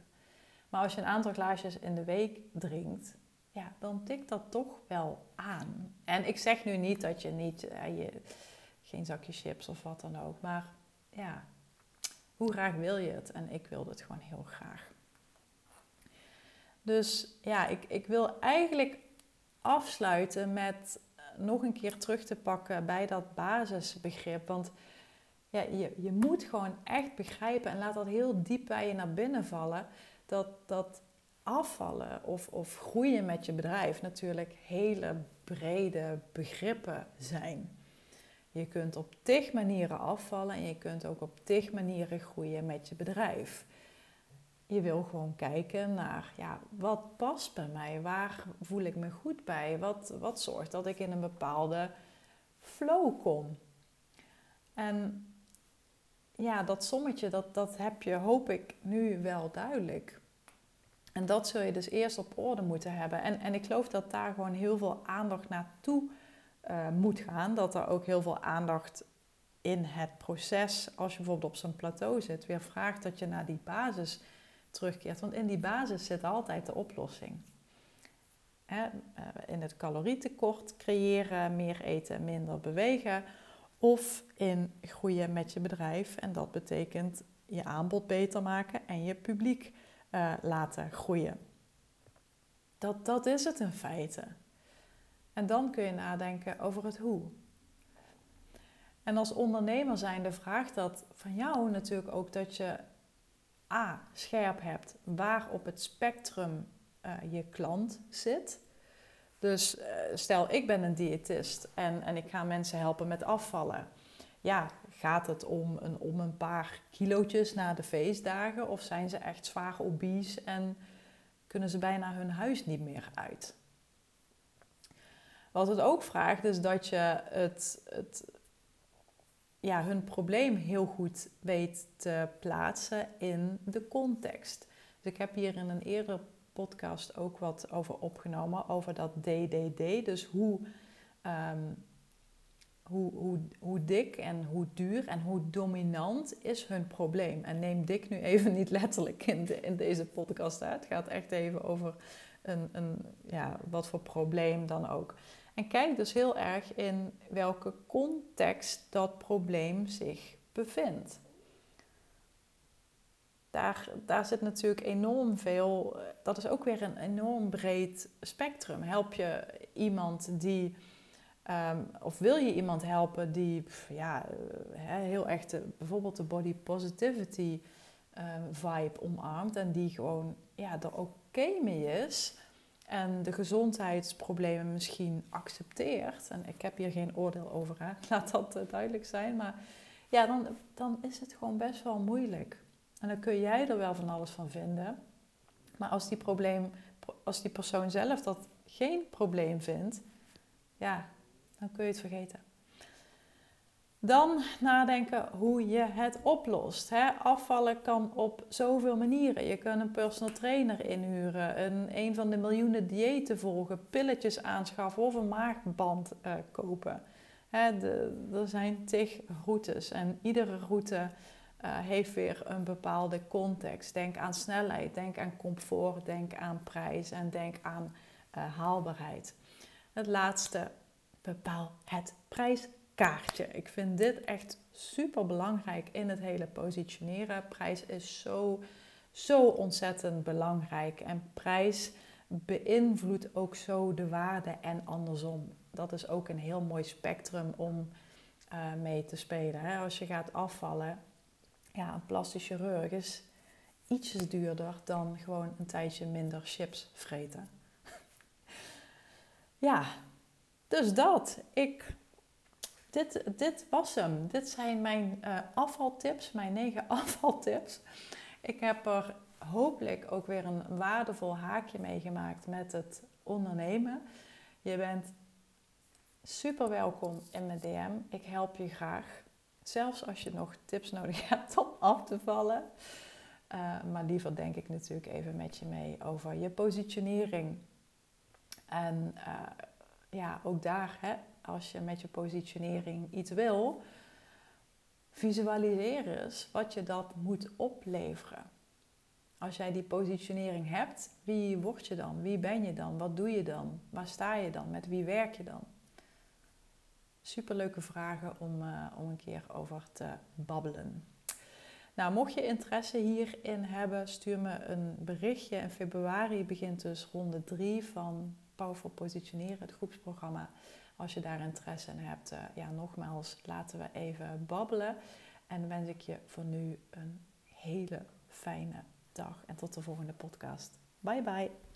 Maar als je een aantal glaasjes in de week drinkt, ja, dan tikt dat toch wel aan. En ik zeg nu niet dat je niet, uh, je, geen zakje chips of wat dan ook. Maar ja, hoe graag wil je het? En ik wilde het gewoon heel graag. Dus ja, ik, ik wil eigenlijk afsluiten met nog een keer terug te pakken bij dat basisbegrip. Want ja, je, je moet gewoon echt begrijpen en laat dat heel diep bij je naar binnen vallen. Dat, dat afvallen of, of groeien met je bedrijf natuurlijk hele brede begrippen zijn. Je kunt op tig manieren afvallen en je kunt ook op tig manieren groeien met je bedrijf. Je wil gewoon kijken naar ja, wat past bij mij, waar voel ik me goed bij, wat, wat zorgt dat ik in een bepaalde flow kom. En ja, dat sommetje, dat, dat heb je, hoop ik, nu wel duidelijk. En dat zul je dus eerst op orde moeten hebben. En, en ik geloof dat daar gewoon heel veel aandacht naartoe uh, moet gaan. Dat er ook heel veel aandacht in het proces, als je bijvoorbeeld op zo'n plateau zit, weer vraagt dat je naar die basis terugkeert. Want in die basis zit altijd de oplossing. Eh, in het calorietekort creëren, meer eten, minder bewegen. Of in groeien met je bedrijf. En dat betekent je aanbod beter maken en je publiek uh, laten groeien. Dat, dat is het in feite. En dan kun je nadenken over het hoe. En als ondernemer zijnde vraagt dat van jou natuurlijk ook dat je A, scherp hebt waar op het spectrum uh, je klant zit. Dus uh, stel, ik ben een diëtist en, en ik ga mensen helpen met afvallen. Ja, gaat het om een, om een paar kilootjes na de feestdagen? Of zijn ze echt zwaar obese en kunnen ze bijna hun huis niet meer uit? Wat het ook vraagt is dat je het, het, ja, hun probleem heel goed weet te plaatsen in de context. Dus ik heb hier in een eerdere podcast ook wat over opgenomen, over dat DDD. Dus hoe, ehm, hoe, hoe, dik en hoe duur en hoe dominant is hun probleem. En neem dik nu even niet letterlijk in, de, in deze podcast uit. Het gaat echt even over een, een, ja, wat voor probleem dan ook. En kijk dus heel erg in welke context dat probleem zich bevindt. Daar, daar zit natuurlijk enorm veel, dat is ook weer een enorm breed spectrum. Help je iemand die, ehm, of wil je iemand helpen die ja, heel echt bijvoorbeeld de body positivity ehm, vibe omarmt en die gewoon ja, er oké mee is en de gezondheidsproblemen misschien accepteert, en ik heb hier geen oordeel over, laat dat eh, duidelijk zijn, maar ja, dan, dan is het gewoon best wel moeilijk. En dan kun jij er wel van alles van vinden, maar als die, probleem, als die persoon zelf dat geen probleem vindt, ja, dan kun je het vergeten. Dan nadenken hoe je het oplost. Afvallen kan op zoveel manieren. Je kunt een personal trainer inhuren, een, een van de miljoenen diëten volgen, pilletjes aanschaffen of een maagband uh, kopen. Er zijn tig routes en iedere route uh, heeft weer een bepaalde context. Denk aan snelheid, denk aan comfort, denk aan prijs en denk aan uh, haalbaarheid. Het laatste, bepaal het prijs kaartje. Ik vind dit echt super belangrijk in het hele positioneren. Prijs is zo, zo ontzettend belangrijk. En prijs beïnvloedt ook zo de waarde en andersom. Dat is ook een heel mooi spectrum om uh, mee te spelen. Hè? Als je gaat afvallen, ja, een plastic chirurg is ietsjes duurder dan gewoon een tijdje minder chips vreten. ja, dus dat. Ik dit, dit was hem. Dit zijn mijn uh, afvaltips, mijn negen afvaltips. Ik heb er hopelijk ook weer een waardevol haakje meegemaakt met het ondernemen. Je bent super welkom in mijn DM. Ik help je graag. Zelfs als je nog tips nodig hebt om af te vallen. Uh, maar liever denk ik natuurlijk even met je mee over je positionering. En uh, ja, ook daar hè, als je met je positionering iets wil, visualiseer eens wat je dat moet opleveren. Als jij die positionering hebt, wie word je dan? Wie ben je dan? Wat doe je dan? Waar sta je dan? Met wie werk je dan? superleuke vragen om, uh, om een keer over te babbelen. Nou, mocht je interesse hierin hebben, stuur me een berichtje. In februari begint dus ronde 3 van Powerful Positioneren, het groepsprogramma. Als je daar interesse in hebt, uh, ja, nogmaals, laten we even babbelen. En wens ik je voor nu een hele fijne dag en tot de volgende podcast. Bye bye.